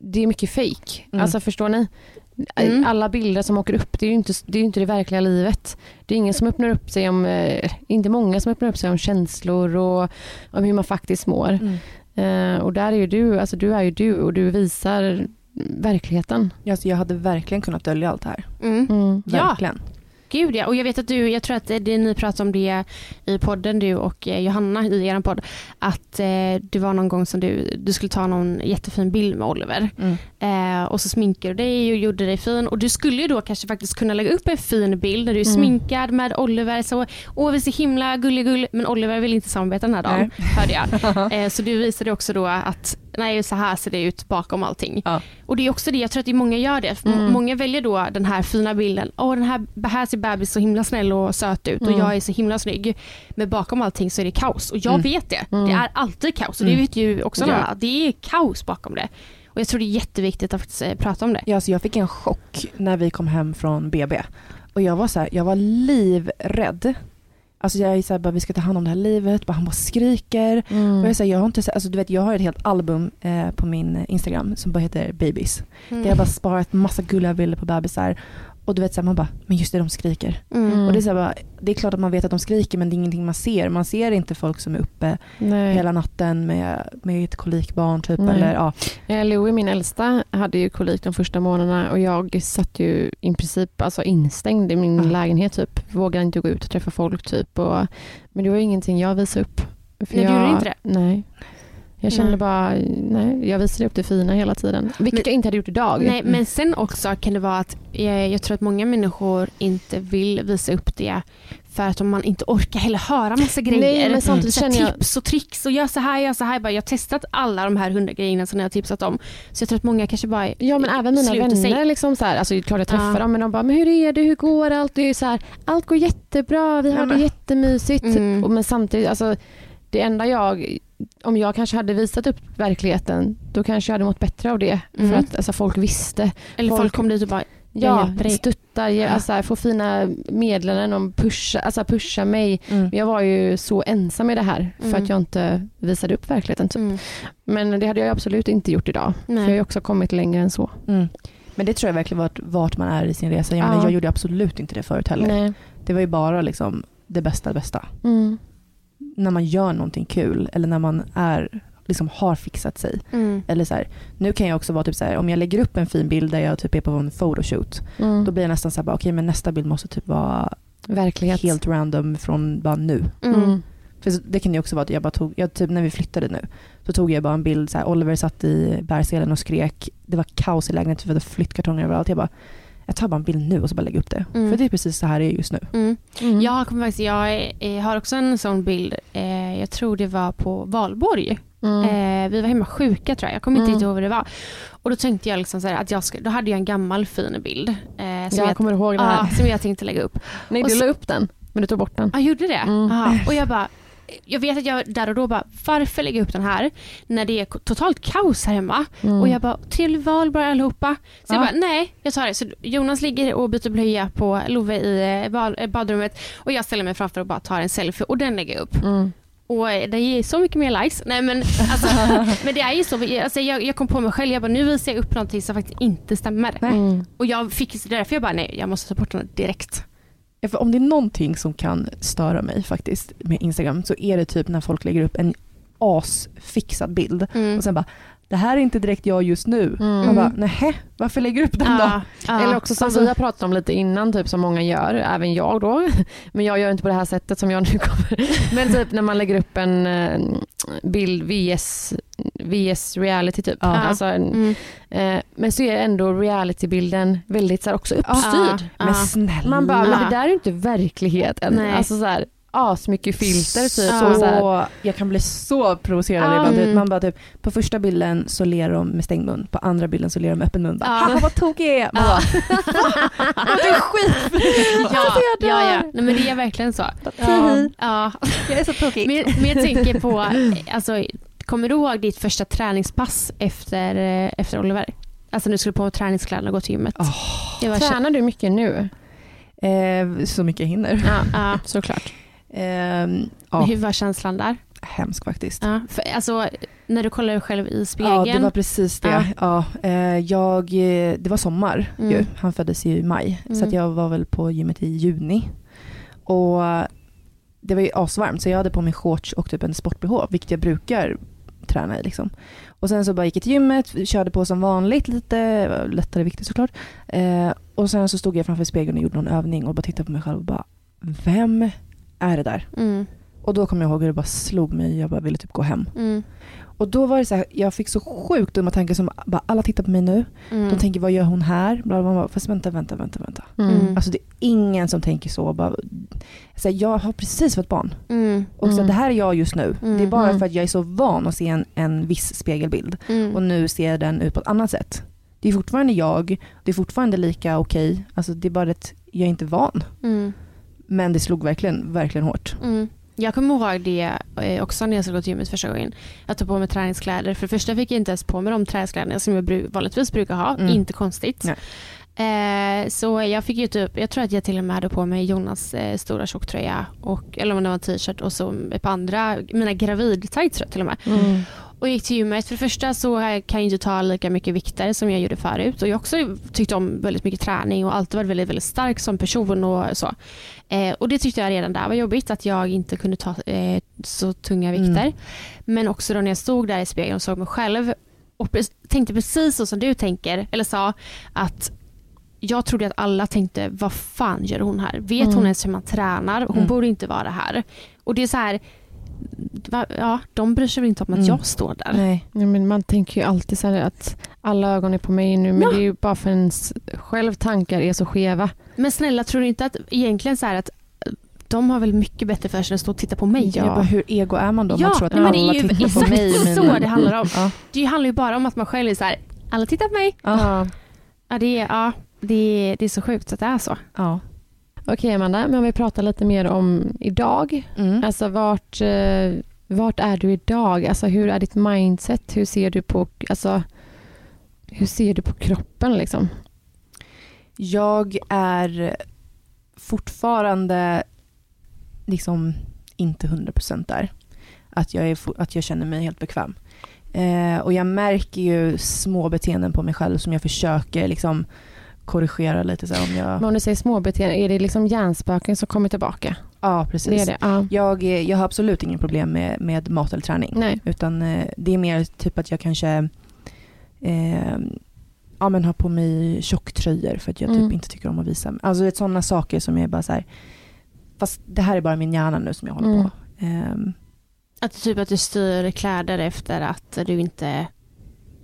Speaker 4: det är mycket fake.
Speaker 5: Mm.
Speaker 4: Alltså förstår ni?
Speaker 3: Mm.
Speaker 4: Alla bilder som åker upp, det är ju inte det, är ju inte det verkliga livet. Det är ingen som öppnar upp sig om, eh, inte många som öppnar upp sig om känslor och om hur man faktiskt mår.
Speaker 5: Mm.
Speaker 4: Eh, och där är ju du, alltså du är ju du och du visar verkligheten.
Speaker 5: Alltså, jag hade verkligen kunnat dölja allt det här.
Speaker 3: Mm.
Speaker 4: Mm.
Speaker 3: Ja. Gud ja, och jag vet att du, jag tror att det, ni pratade om det i podden du och eh, Johanna i er podd, att eh, det var någon gång som du, du skulle ta någon jättefin bild med Oliver
Speaker 5: Mm.
Speaker 3: eh, och så sminkade du dig och gjorde dig fin och du skulle ju då kanske faktiskt kunna lägga upp en fin bild när du är
Speaker 4: Mm.
Speaker 3: sminkad med Oliver, så åh vi är så himla gulligull, men Oliver vill inte samarbeta den här dagen, hörde jag. *laughs* Eh, så du visade också då att nej så här ser det ut bakom allting.
Speaker 5: Ja.
Speaker 3: Och det är också det, jag tror att det många gör det.
Speaker 4: Mm.
Speaker 3: Många väljer då den här fina bilden. Åh, den här, här ser bebis så himla snäll och söt ut och
Speaker 4: Mm.
Speaker 3: jag är så himla snygg. Men bakom allting så är det kaos. Och jag
Speaker 5: Mm.
Speaker 3: vet det.
Speaker 4: Mm.
Speaker 3: Det är alltid kaos. Och det
Speaker 5: Mm.
Speaker 3: vet ju också
Speaker 4: Ja.
Speaker 3: alla. Det är kaos bakom det. Och jag tror det är jätteviktigt att faktiskt eh, prata om det.
Speaker 5: Ja, alltså jag fick en chock när vi kom hem från BB. Och jag var så här, jag var livrädd. Alltså jag är så här, bara, vi ska ta hand om det här livet, bara, han bara skriker.
Speaker 4: Mm.
Speaker 5: Och jag, är jag, har inte, så- alltså, du vet, jag har ett helt album eh, på min Instagram som bara heter Babies.
Speaker 3: Mm.
Speaker 5: Där jag bara sparat massa gulliga bilder på bebisar. Och du vet så här, man bara, men just det, de skriker.
Speaker 3: Mm.
Speaker 5: Och det är, så här, bara, det är klart att man vet att de skriker men det är ingenting man ser. Man ser inte folk som är uppe
Speaker 4: Nej.
Speaker 5: hela natten med, med ett kolikbarn typ.
Speaker 4: Nej.
Speaker 5: Eller, ja.
Speaker 4: Eh, Louie, min äldsta, hade ju kolik de första månaderna och jag satt ju i princip alltså instängd i min
Speaker 5: Ja.
Speaker 4: lägenhet typ. Vågade inte gå ut och träffa folk typ. Och, men det var ingenting jag visade upp. För
Speaker 3: Nej, du
Speaker 4: jag,
Speaker 3: gjorde inte det?
Speaker 4: Nej. Jag kände
Speaker 3: Nej.
Speaker 4: bara, nej, jag visade upp det fina hela tiden. Vilket jag inte hade gjort idag.
Speaker 3: Nej, men sen också kan det vara att jag, jag tror att många människor inte vill visa upp det för att om man inte orkar heller höra massa grejer.
Speaker 4: Nej, men samtidigt känner jag-
Speaker 3: Tips och tricks och gör så här, gör så här. Bara, jag har testat alla de här hundra grejerna som jag har tipsat om. Så jag tror att många kanske bara
Speaker 4: Ja men även mina vänner,
Speaker 3: sig.
Speaker 4: liksom så här, alltså det är klart jag träffar
Speaker 3: Ja.
Speaker 4: dem men de bara, men hur är det, hur går allt? Det är så här, allt går jättebra, vi har
Speaker 5: Ja,
Speaker 4: det
Speaker 5: men-
Speaker 4: jättemysigt.
Speaker 3: Mm.
Speaker 4: Och, men samtidigt, alltså, det enda jag, om jag kanske hade visat upp verkligheten, då kanske jag hade mått bättre av det.
Speaker 3: Mm.
Speaker 4: För att alltså, folk visste.
Speaker 3: Eller folk,
Speaker 4: folk-
Speaker 3: kom dit och bara,
Speaker 4: Ja,
Speaker 3: hjälper dig.
Speaker 4: stötta, ge, alltså, få fina meddelanden om pusha, alltså, pusha mig.
Speaker 5: Mm.
Speaker 4: Men jag var ju så ensam i det här för
Speaker 3: Mm.
Speaker 4: att jag inte visade upp verkligheten. Typ.
Speaker 3: Mm.
Speaker 4: Men det hade jag absolut inte gjort idag.
Speaker 3: Nej.
Speaker 4: För jag har också kommit längre än så.
Speaker 5: Mm. Men det tror jag verkligen vart, vart man är i sin resa. Jag, menar,
Speaker 4: Ja.
Speaker 5: jag gjorde absolut inte det förut heller.
Speaker 4: Nej.
Speaker 5: Det var ju bara liksom det bästa bästa.
Speaker 4: Mm.
Speaker 5: När man gör någonting kul eller när man är, liksom har fixat sig.
Speaker 3: Mm.
Speaker 5: Eller så här, nu kan jag också vara typ så här, om jag lägger upp en fin bild där jag typ är på en photoshoot.
Speaker 4: Mm.
Speaker 5: Då blir jag nästan så här, bara, okej men nästa bild måste typ vara
Speaker 4: Verklighet.
Speaker 5: helt random från bara nu.
Speaker 3: Mm.
Speaker 4: Mm.
Speaker 5: För det kan ju också vara att jag bara tog, jag, typ när vi flyttade nu, så tog jag bara en bild, så här, Oliver satt i bärselen och skrek, det var kaos i lägenheten för det var flyttkartonger överallt. Jag bara, jag tar bara en bild nu och så bara lägger upp det.
Speaker 3: Mm.
Speaker 5: För det är precis så här det är just nu.
Speaker 3: Mm.
Speaker 4: Mm.
Speaker 3: Jag, kommer faktiskt, jag har också en sån bild, eh, jag tror det var på valborg.
Speaker 4: Mm.
Speaker 3: Eh, vi var hemma sjuka tror jag, jag kommer inte
Speaker 4: Mm.
Speaker 3: riktigt ihåg vad det var. Och då tänkte jag liksom så här, att jag ska, då hade jag en gammal fin bild. Eh, som,
Speaker 4: jag
Speaker 3: jag,
Speaker 4: kommer ihåg det här.
Speaker 3: ah, som jag tänkte lägga upp.
Speaker 4: Nej,
Speaker 3: och
Speaker 4: du
Speaker 3: så-
Speaker 4: la upp den, men du tog bort den.
Speaker 3: Jag gjorde det?
Speaker 4: Mm.
Speaker 3: Aha. Och jag bara, jag vet att jag där och då bara, varför lägga upp den här när det är totalt kaos här hemma?
Speaker 4: Mm.
Speaker 3: Och jag bara, trevlig valborg allihopa. Så jag
Speaker 5: Ja.
Speaker 3: bara, nej jag tar det. Så Jonas ligger och byter blöja på Love i eh, eh, badrummet och jag ställer mig framför och bara tar en selfie och den lägger jag upp.
Speaker 4: Mm.
Speaker 3: Och eh, det ger så mycket mer likes. Nej men, alltså, *laughs* men det är ju så, alltså, jag, jag kom på mig själv, jag bara, nu visar jag upp någonting som faktiskt inte stämmer.
Speaker 4: Mm.
Speaker 3: Och jag fick därför jag bara, nej jag måste ta bort den direkt.
Speaker 5: För om det är någonting som kan störa mig faktiskt med Instagram så är det typ när folk lägger upp en asfixad bild
Speaker 3: Mm.
Speaker 5: och sen bara, det här är inte direkt jag just nu.
Speaker 4: Mm.
Speaker 5: Man bara, nähä, varför lägger du upp den då?
Speaker 3: Ja, ja.
Speaker 4: Eller också som
Speaker 5: Alltså-
Speaker 4: vi har pratat om lite innan, typ som många gör, även jag då. *laughs* Men jag gör inte på det här sättet som jag nu kommer. *laughs* Men typ när man lägger upp en, eh, bild vs, vs reality typ.
Speaker 5: Ja.
Speaker 4: Alltså, en-
Speaker 3: Mm.
Speaker 4: eh, men så är ändå realitybilden väldigt så här, också uppstyrd.
Speaker 3: Ja.
Speaker 5: Men snälla.
Speaker 4: Man bara, men det där är ju inte verkligheten.
Speaker 3: Nej.
Speaker 4: Alltså så här, asmycket filter typ.
Speaker 5: så,
Speaker 4: Så, här,
Speaker 5: jag kan bli så provocerad ibland.
Speaker 3: Mm.
Speaker 5: Man bara typ, på första bilden så ler de med stängd mun, på andra bilden så ler de med öppen mun. Bara. Haha vad tokig jag är. Man bara, du är skitfri.
Speaker 3: Ja,
Speaker 5: Alltså, jag
Speaker 3: ja, ja. Nej, men det är verkligen så.
Speaker 5: Ja.
Speaker 3: Ja.
Speaker 5: Jag är så tokig.
Speaker 3: Men, men jag tänker på, alltså, kommer du ihåg ditt första träningspass efter, efter Oliver? Alltså när du skulle på träningskläderna och gå till gymmet. var
Speaker 4: tränar du mycket nu?
Speaker 5: Eh, så mycket jag hinner.
Speaker 4: Ja,
Speaker 3: ja.
Speaker 4: såklart.
Speaker 5: Eh, ja,
Speaker 3: Hur var känslan där?
Speaker 5: hemskt faktiskt.
Speaker 3: Ja. För, alltså, när du kollar dig själv i spegeln.
Speaker 5: Ja, det var precis det. Ja. eh, jag, eh, det var sommar
Speaker 3: Mm.
Speaker 5: ju. Han föddes ju i maj. Så
Speaker 3: Mm.
Speaker 5: att jag var väl på gymmet i juni. Och det var ju asvarmt så jag hade på mig shorts och typ en sport-bh, vilket jag brukar träna i. Liksom. Och sen så bara gick jag till gymmet, körde på som vanligt lite, lättare vikter såklart. Eh, och sen så stod jag framför spegeln och gjorde någon övning och bara tittade på mig själv och bara, vem är det där?
Speaker 3: Mm,
Speaker 5: Och då kom jag ihåg hur det bara slog mig, jag bara ville typ gå hem.
Speaker 3: mm,
Speaker 5: Och då var det så här, jag fick så sjukt dumma tankar som bara, alla tittar på mig nu.
Speaker 3: mm.
Speaker 5: De tänker, vad gör hon här? Bla, bla, bla. Fast vänta, vänta, vänta, vänta.
Speaker 3: Mm.
Speaker 5: Alltså det är ingen som tänker så. Bara, så här, jag har precis fått barn.
Speaker 3: Mm,
Speaker 5: Och så
Speaker 4: Mm.
Speaker 5: det här är jag just nu.
Speaker 3: Mm.
Speaker 5: Det är bara
Speaker 4: Mm.
Speaker 5: för att jag är så van att se en, en viss spegelbild.
Speaker 3: mm.
Speaker 5: Och nu ser den ut på ett annat sätt. Det är fortfarande jag, det är fortfarande lika okej. Alltså det är bara att jag är inte van. Men det slog verkligen, verkligen hårt.
Speaker 3: mm. Jag kommer ihåg det eh, också när jag skulle gå till gymmet första gången. Jag tog på mig träningskläder. För det första fick jag inte ens på mig de träningskläderna som jag bru- vanligtvis brukar ha.
Speaker 5: Mm.
Speaker 3: Inte konstigt. Eh, så jag fick ju typ, jag tror att jag till och med hade på mig Jonas eh, stora tjocktröja, och, eller om det var en t-shirt och så ett par andra, mina gravid-tights till och med.
Speaker 4: Mm.
Speaker 3: Och gick till gymmet. För det första så kan jag inte ta lika mycket vikter som jag gjorde förut. Och jag också tyckt om väldigt mycket träning och alltid varit väldigt, väldigt stark som person och så. Eh, och det tyckte jag redan där var jobbigt att jag inte kunde ta eh, så tunga vikter.
Speaker 5: Mm.
Speaker 3: Men också då när jag stod där i spegeln och såg mig själv och tänkte precis så som du tänker, eller sa, att jag trodde att alla tänkte, vad fan gör hon här? Vet
Speaker 4: Mm.
Speaker 3: hon ens hur man tränar? Hon
Speaker 5: Mm.
Speaker 3: borde inte vara här. Och det är så här, ja, de bryr sig väl inte om att
Speaker 5: Mm.
Speaker 3: jag står där.
Speaker 5: Nej.
Speaker 4: Ja, men man tänker ju alltid så här att alla ögon är på mig nu men
Speaker 3: Ja.
Speaker 4: det är ju bara för ens själv tankar är så skeva.
Speaker 3: Men snälla, tror du inte att egentligen så här att eh, de har väl mycket bättre för sig än att stå och titta på mig?
Speaker 5: Jag bara, hur ego är man då?
Speaker 3: Ja,
Speaker 5: man tror att
Speaker 3: men det är
Speaker 5: alla
Speaker 3: ju
Speaker 5: tittar på
Speaker 3: exakt
Speaker 5: mig
Speaker 3: så det handlar om.
Speaker 5: Ja.
Speaker 3: Det handlar ju bara om att man själv är så här, alla tittar på mig.
Speaker 5: Ja.
Speaker 3: Ja, det är, ja, det är, det är så sjukt att det är så.
Speaker 5: Ja.
Speaker 4: Okej Amanda, men om vi pratar lite mer om idag.
Speaker 5: Mm.
Speaker 4: Alltså vart, eh, vart är du idag? Alltså hur är ditt mindset? Hur ser du på, alltså, hur ser du på kroppen liksom?
Speaker 5: Jag är fortfarande liksom inte 100% där. Att jag, är, att jag känner mig helt bekväm. Eh, och jag märker ju små beteenden på mig själv som jag försöker liksom korrigera lite. Så här, om jag...
Speaker 4: Men om du säger småbeteenden, är det liksom hjärnspöken som kommer tillbaka?
Speaker 5: Ja, precis.
Speaker 4: Det är det? Ja.
Speaker 5: Jag, eh, jag har absolut ingen problem med, med mat eller träning.
Speaker 4: Nej.
Speaker 5: Utan eh, det är mer typ att jag kanske eh, ja, men har på mig tjocktröjor för att jag typ
Speaker 4: Mm.
Speaker 5: inte tycker om att visa mig. Alltså det är sådana saker som jag är bara så här, fast det här är bara min hjärna nu som jag håller
Speaker 4: Mm.
Speaker 5: på. Ehm,
Speaker 3: Att typ att du styr kläder efter att du inte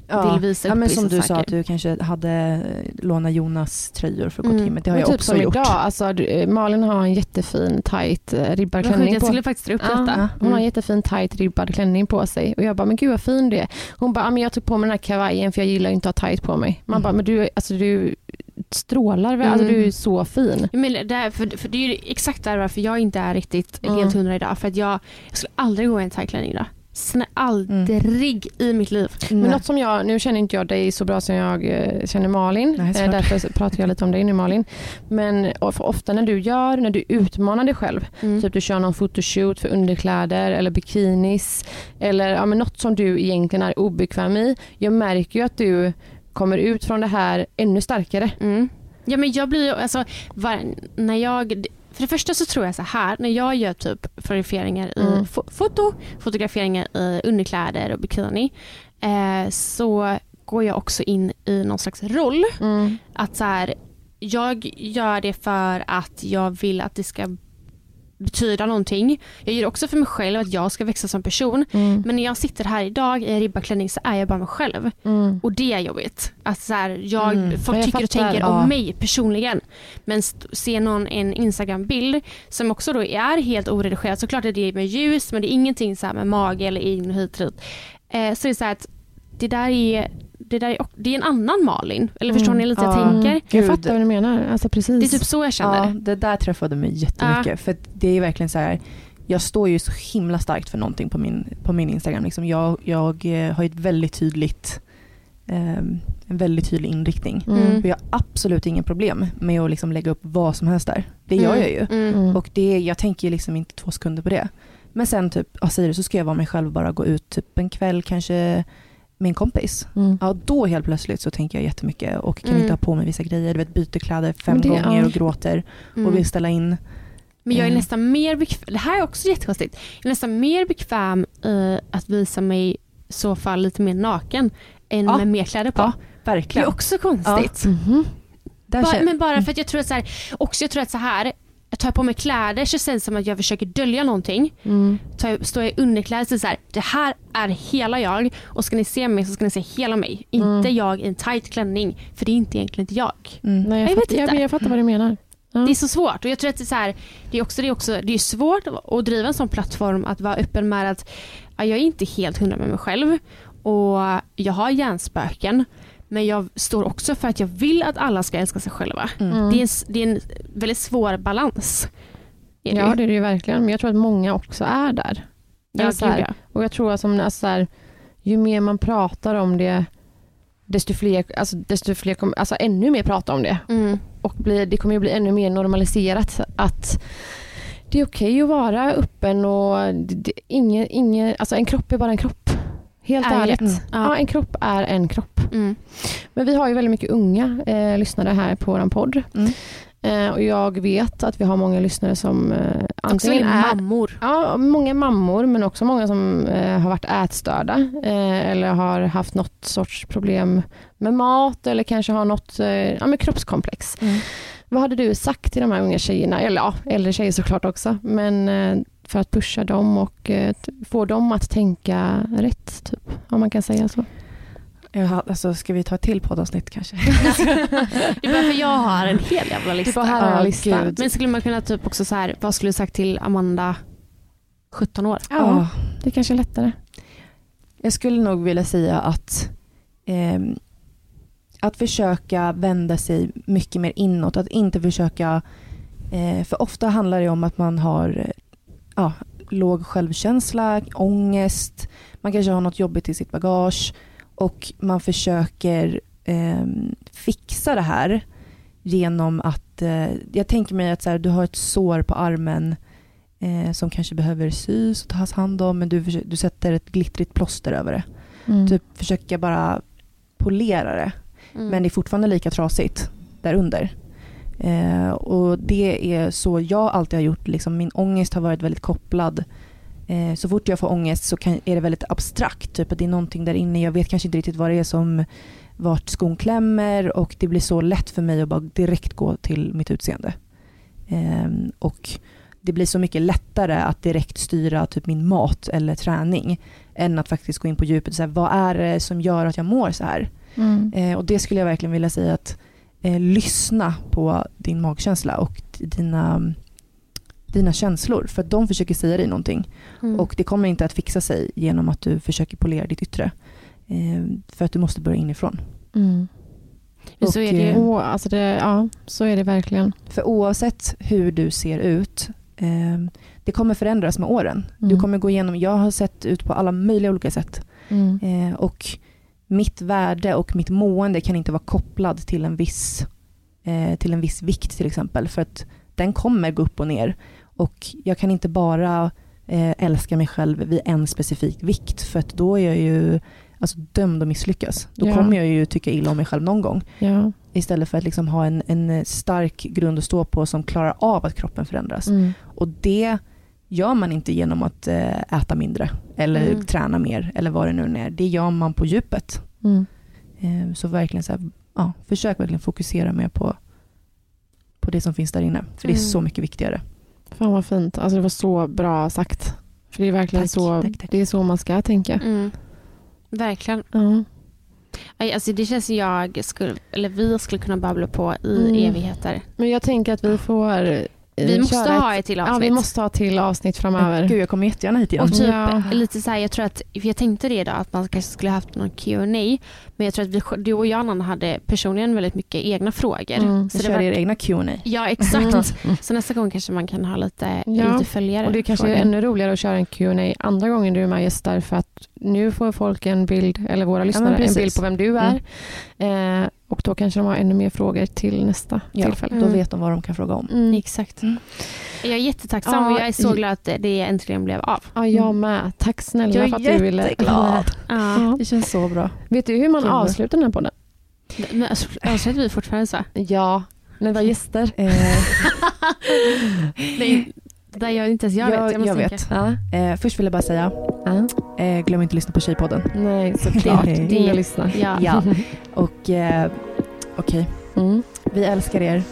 Speaker 5: ja.
Speaker 3: vill visa upp
Speaker 5: ja, men
Speaker 3: vissa
Speaker 5: som du sa
Speaker 3: saker.
Speaker 5: att du kanske hade eh, lånat Jonas tröjor för att gå
Speaker 3: Mm.
Speaker 5: till gymmet. Det har
Speaker 4: Men
Speaker 5: jag
Speaker 4: typ
Speaker 5: också
Speaker 4: som
Speaker 5: gjort.
Speaker 4: idag, alltså, eh, Malin har en jättefin tight eh, ribbad klänning
Speaker 3: jag
Speaker 4: på.
Speaker 3: skulle faktiskt dra upp
Speaker 4: Ja,
Speaker 3: detta.
Speaker 4: Hon har en
Speaker 3: Mm.
Speaker 4: jättefin tight ribbad klänning på sig och jag bara, men gud vad fin du är. Hon bara, "Ja, men jag tog på mig den här kavajen för jag gillar inte att ha tight på mig. Man
Speaker 5: Mm.
Speaker 4: bara, men du, alltså, du strålar väl, alltså,
Speaker 3: Mm.
Speaker 4: du är så fin.
Speaker 3: Jag menar, det är, för, för det är ju exakt där varför jag inte är riktigt
Speaker 4: Mm.
Speaker 3: helt hundra idag. För att jag, jag skulle aldrig gå i en tight-klänning idag. Snä, aldrig i mitt liv.
Speaker 4: Men
Speaker 5: Nej.
Speaker 4: något som jag, nu känner inte jag dig så bra som jag eh, känner Malin,
Speaker 5: Nej,
Speaker 4: eh, därför pratar jag lite om dig nu Malin. Men ofta när du gör, när du utmanar dig själv,
Speaker 3: Mm.
Speaker 4: typ du kör någon photoshoot för underkläder eller bikinis eller ja, men något som du egentligen är obekväm i. Jag märker ju att du kommer ut från det här ännu starkare.
Speaker 3: Mm. Ja, men jag blir ju, alltså, var, när jag, för det första så tror jag så här, när jag gör typ fotograferingar i
Speaker 4: Mm.
Speaker 3: fo- foto, fotograferingar i underkläder och bikini, eh, så går jag också in i någon slags roll. Att så här, jag gör det för att jag vill att det ska betyda någonting. Jag gör det också för mig själv att jag ska växa som person.
Speaker 4: Mm.
Speaker 3: Men när jag sitter här idag i en ribbaklänning så är jag bara mig själv.
Speaker 4: Mm.
Speaker 3: Och det är jobbigt. Att så här, jag,
Speaker 5: Mm.
Speaker 3: folk
Speaker 4: Ja, jag
Speaker 3: tycker och
Speaker 4: fattar.
Speaker 3: tänker
Speaker 5: Ja.
Speaker 3: om mig personligen. Men ser någon en Instagram-bild som också då är helt oredigerad, såklart är det med ljus men det är ingenting så med mage eller in och hit och dit. Eh, så det är så här att det där är, det där är, det är en annan Malin. Eller förstår
Speaker 4: Mm.
Speaker 3: ni lite
Speaker 5: Ja.
Speaker 3: jag tänker?
Speaker 4: Jag
Speaker 5: Gud.
Speaker 4: fattar vad du menar. Alltså precis.
Speaker 3: Det är typ så jag känner.
Speaker 5: Ja, det där träffade mig jättemycket. För att det är verkligen så här, jag står ju så himla starkt för någonting på min, på min Instagram. Liksom jag, jag eh, har ett väldigt tydligt, ehm, en väldigt tydlig inriktning.
Speaker 4: Mm.
Speaker 5: Och jag har absolut inga problem med att liksom lägga upp vad som helst där. Det gör jag ju.
Speaker 3: Mm.
Speaker 4: Mm.
Speaker 5: Och det, jag tänker ju liksom inte två sekunder på det. Men sen typ, ja, säger du så ska jag vara mig själv och bara gå ut typ en kväll kanske en kompis.
Speaker 4: Mm.
Speaker 5: Ja, då helt plötsligt så tänker jag jättemycket och kan
Speaker 3: Mm.
Speaker 5: inte ha på mig vissa grejer. Du vet, byter kläder fem
Speaker 4: det-
Speaker 5: gånger
Speaker 4: ja.
Speaker 5: och gråter
Speaker 3: Mm.
Speaker 5: och vill ställa in.
Speaker 3: Men jag är
Speaker 5: Mm.
Speaker 3: nästan mer bekväm, det här är också jättekonstigt, jag är nästan mer bekväm i att visa mig så fall lite mer naken än
Speaker 5: Ja.
Speaker 3: med mer kläder på.
Speaker 5: Ja,
Speaker 3: det är
Speaker 5: Verkligen.
Speaker 3: också konstigt.
Speaker 4: Mhm.
Speaker 5: Där
Speaker 3: Bara, men bara för att jag tror att så här, också jag tror att så här, jag tar på mig kläder så känns det som att jag försöker dölja någonting.
Speaker 4: Mm.
Speaker 3: Tar jag, står jag i underkläder så är det så här, det här är hela jag och ska ni se mig så ska ni se hela mig.
Speaker 4: Mm.
Speaker 3: Inte jag i en tight klänning för det är inte egentligen inte jag.
Speaker 5: mm.
Speaker 4: Nej, jag,
Speaker 3: Jag vet
Speaker 4: fattar, jag,
Speaker 3: inte.
Speaker 4: jag fattar vad du menar. Ja.
Speaker 3: Det är så svårt och jag tror att det är, så här, det är också, det är också det är svårt att driva en sån plattform att vara öppen med att ja, jag är inte helt hundra med mig själv och jag har hjärnspöken men jag står också för att jag vill att alla ska älska sig själva.
Speaker 5: Mm.
Speaker 3: Det, är en, det är en väldigt svår balans. Det
Speaker 4: Ja det är det ju verkligen, men jag tror att många också är där.
Speaker 3: ja,
Speaker 4: så här,
Speaker 3: ja.
Speaker 4: Och jag tror att som, alltså, så här, ju mer man pratar om det, desto fler, alltså, desto fler kommer, alltså ännu mer prata om det.
Speaker 3: Mm.
Speaker 4: Och bli, det kommer ju bli ännu mer normaliserat att det är okej att vara öppen och det, det, ingen, ingen, alltså en kropp är bara en kropp. Helt
Speaker 3: Är
Speaker 4: ärligt.
Speaker 3: det.
Speaker 4: Ja. En kropp är en kropp.
Speaker 3: Mm.
Speaker 4: Men vi har ju väldigt mycket unga eh, lyssnare här på vår podd.
Speaker 5: Mm.
Speaker 4: Eh, och jag vet att vi har många lyssnare som eh,
Speaker 3: Också
Speaker 4: antingen
Speaker 3: väldigt
Speaker 4: är
Speaker 3: mammor.
Speaker 4: Ja, många mammor men också många som eh, har varit ätstörda eh, eller har haft något sorts problem med mat eller kanske har något eh, ja, med kroppskomplex.
Speaker 5: Mm.
Speaker 4: Vad hade du sagt till de här unga tjejerna, eller ja, äldre tjejer såklart också, men eh, för att pusha dem och eh, få dem att tänka rätt, typ, om man kan säga så.
Speaker 5: Jag har- alltså, ska vi ta ett till poddavsnitt kanske? *laughs*
Speaker 3: Det är bara för jag har en hel jävla lista.
Speaker 4: bara, jag
Speaker 5: Ja,
Speaker 4: listan.
Speaker 5: gud.
Speaker 3: Men skulle man kunna typ också så här, vad skulle du sagt till Amanda 17 år?
Speaker 4: Ja, det kanske är lättare.
Speaker 5: Jag skulle nog vilja säga att ehm, att försöka vända sig mycket mer inåt. Att inte försöka, eh, för ofta handlar det om att man har eh, ja, låg självkänsla, ångest, man kanske har något jobbigt i sitt bagage och man försöker ehm, fixa det här genom att, eh, jag tänker mig att så här, du har ett sår på armen eh, som kanske behöver sys och tas hand om men du, du sätter ett glittrigt plåster över det.
Speaker 4: Mm.
Speaker 5: Typ försöka bara polera det
Speaker 3: Mm.
Speaker 5: men det är fortfarande lika trasigt där under. Eh, och det är så jag alltid har gjort. Liksom, min ångest har varit väldigt kopplad. Eh, så fort jag får ångest så kan, är det väldigt abstrakt. Typ att det är någonting där inne. Jag vet kanske inte riktigt vad det är som vart skon klämmer och det blir så lätt för mig att bara direkt gå till mitt utseende. Eh, och det blir så mycket lättare att direkt styra typ min mat eller träning än att faktiskt gå in på djupet och säga vad är det som gör att jag mår så här?
Speaker 4: Mm.
Speaker 5: Eh, och det skulle jag verkligen vilja säga att eh, lyssna på din magkänsla och dina, dina känslor. För att de försöker säga dig någonting.
Speaker 3: Mm.
Speaker 5: Och det kommer inte att fixa sig genom att du försöker polera ditt yttre. Eh, för att du måste börja inifrån.
Speaker 4: Mm.
Speaker 3: Men så
Speaker 5: och,
Speaker 3: är det ju.
Speaker 5: eh,
Speaker 4: Och, alltså det, ja, så är det verkligen.
Speaker 5: För oavsett hur du ser ut, eh, det kommer förändras med åren. Du
Speaker 4: Mm.
Speaker 5: kommer gå igenom, jag har sett ut på alla möjliga olika sätt.
Speaker 4: Mm.
Speaker 5: Eh, och mitt värde och mitt mående kan inte vara kopplad till en viss, eh, till en viss vikt till exempel. För att den kommer gå upp och ner. Och jag kan inte bara eh, älska mig själv vid en specifik vikt. För att då är jag ju alltså, dömd att misslyckas. Då
Speaker 4: Ja.
Speaker 5: kommer jag ju tycka illa om mig själv någon gång.
Speaker 4: Ja.
Speaker 5: Istället för att liksom ha en, en stark grund att stå på som klarar av att kroppen förändras.
Speaker 4: Mm.
Speaker 5: Och det gör man inte genom att eh, äta mindre eller
Speaker 3: Mm.
Speaker 5: träna mer eller vad det nu är. Det gör man på djupet.
Speaker 4: Mm.
Speaker 5: Eh, Så verkligen så här, ja, försök verkligen fokusera mer på, på det som finns där inne. För det är
Speaker 3: Mm.
Speaker 5: så mycket viktigare.
Speaker 4: Fan vad fint. Alltså det var så bra sagt. För det är verkligen
Speaker 5: Tack,
Speaker 4: så,
Speaker 5: tack, tack.
Speaker 4: det är så man ska tänka.
Speaker 3: Mm. Verkligen.
Speaker 4: Ja.
Speaker 3: Aj, Alltså det känns som jag skulle, eller vi skulle kunna babbla på i
Speaker 4: Mm.
Speaker 3: evigheter.
Speaker 4: Men jag tänker att vi får
Speaker 3: Vi måste
Speaker 4: köra
Speaker 3: ha
Speaker 4: ett,
Speaker 3: till
Speaker 4: Ja,
Speaker 3: avsnitt.
Speaker 4: vi måste ha ett till avsnitt framöver.
Speaker 5: Gud, jag kommer jättegärna hit igen.
Speaker 3: Och typ
Speaker 4: Ja.
Speaker 3: lite så här, jag tror att, för jag tänkte det idag att man kanske skulle haft någon Q&A men jag tror att vi, du och jag Anna hade personligen väldigt mycket egna frågor.
Speaker 4: Mm.
Speaker 3: Så
Speaker 5: Ni
Speaker 3: det
Speaker 5: kör
Speaker 3: var,
Speaker 5: er egna Q&A.
Speaker 3: ja exakt. Så nästa gång kanske man kan ha lite,
Speaker 4: Ja,
Speaker 3: lite följare.
Speaker 4: Och det kanske är ännu roligare att köra en Q&A andra gången du är med och gästar för att nu får folk en bild, eller våra lyssnare, en
Speaker 5: precis.
Speaker 4: bild på vem du är. Eh, och då kanske de har ännu mer frågor till nästa
Speaker 5: Ja,
Speaker 4: tillfälle.
Speaker 5: Då
Speaker 3: Mm.
Speaker 5: vet de vad de kan fråga om.
Speaker 4: Mm.
Speaker 3: Exakt.
Speaker 5: Mm.
Speaker 3: Jag är jättetacksam
Speaker 4: Ja,
Speaker 3: och jag är så glad att det, äntligen blev av.
Speaker 4: Ja, jag med. Tack snälla
Speaker 5: Jag är
Speaker 4: för att du ville.
Speaker 5: jätteglad.
Speaker 3: Ja.
Speaker 5: Det känns så bra.
Speaker 4: Vet du hur man
Speaker 5: Kul.
Speaker 4: avslutar den här podden?
Speaker 3: Men alltså, avslutar vi fortfarande så?
Speaker 4: Ja, när vi har gäster.
Speaker 5: Eh, *laughs*
Speaker 3: Nej, där jag inte ens jag,
Speaker 5: Jag-
Speaker 3: vet. Jag,
Speaker 5: jag vet.
Speaker 4: Ja.
Speaker 5: eh, först vill jag bara säga,
Speaker 4: Ja.
Speaker 5: Eh, glöm inte att lyssna på Tjejpodden.
Speaker 4: Nej, såklart. *laughs*
Speaker 5: Det-
Speaker 4: In och lyssna.
Speaker 3: Ja.
Speaker 5: Ja. Och eh, okej,
Speaker 4: Mm.
Speaker 5: vi älskar er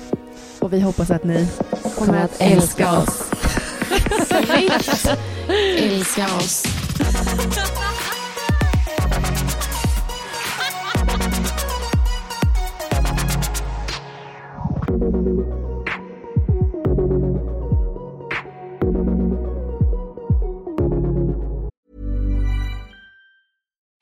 Speaker 5: och vi hoppas att ni
Speaker 4: Kommer att älska oss.
Speaker 3: Snyggt.
Speaker 4: Älska oss.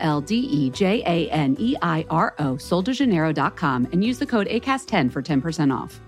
Speaker 1: L D E J A N E I R O, soldejaneiro.com, and use the code ACAST10 for 10% off.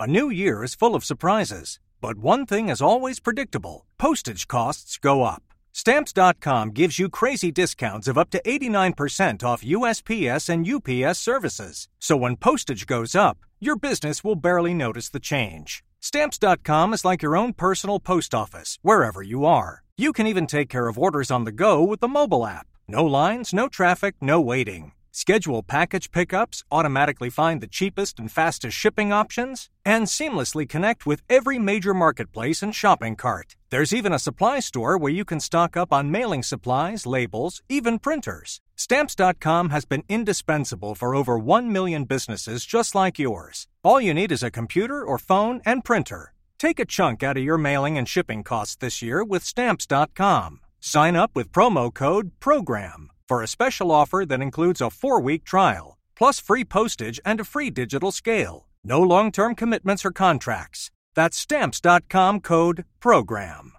Speaker 6: A new year is full of surprises, but one thing is always predictable postage costs go up. Stamps.com gives you crazy discounts of up to 89% off USPS and UPS services. So when postage goes up, your business will barely notice the change. Stamps.com is like your own personal post office, wherever you are. You can even take care of orders on the go with the mobile app. No lines, no traffic, no waiting. Schedule package pickups, automatically find the cheapest and fastest shipping options, and seamlessly connect with every major marketplace and shopping cart. There's even a supply store where you can stock up on mailing supplies, labels, even printers. Stamps.com has been indispensable for over 1 million businesses just like yours. All you need is a computer or phone and printer. Take a chunk out of your mailing and shipping costs this year with Stamps.com. Sign up with promo code PROGRAM for a special offer that includes a four week trial, plus free postage and a free digital scale. No long term commitments or contracts. That's Stamps.com code PROGRAM.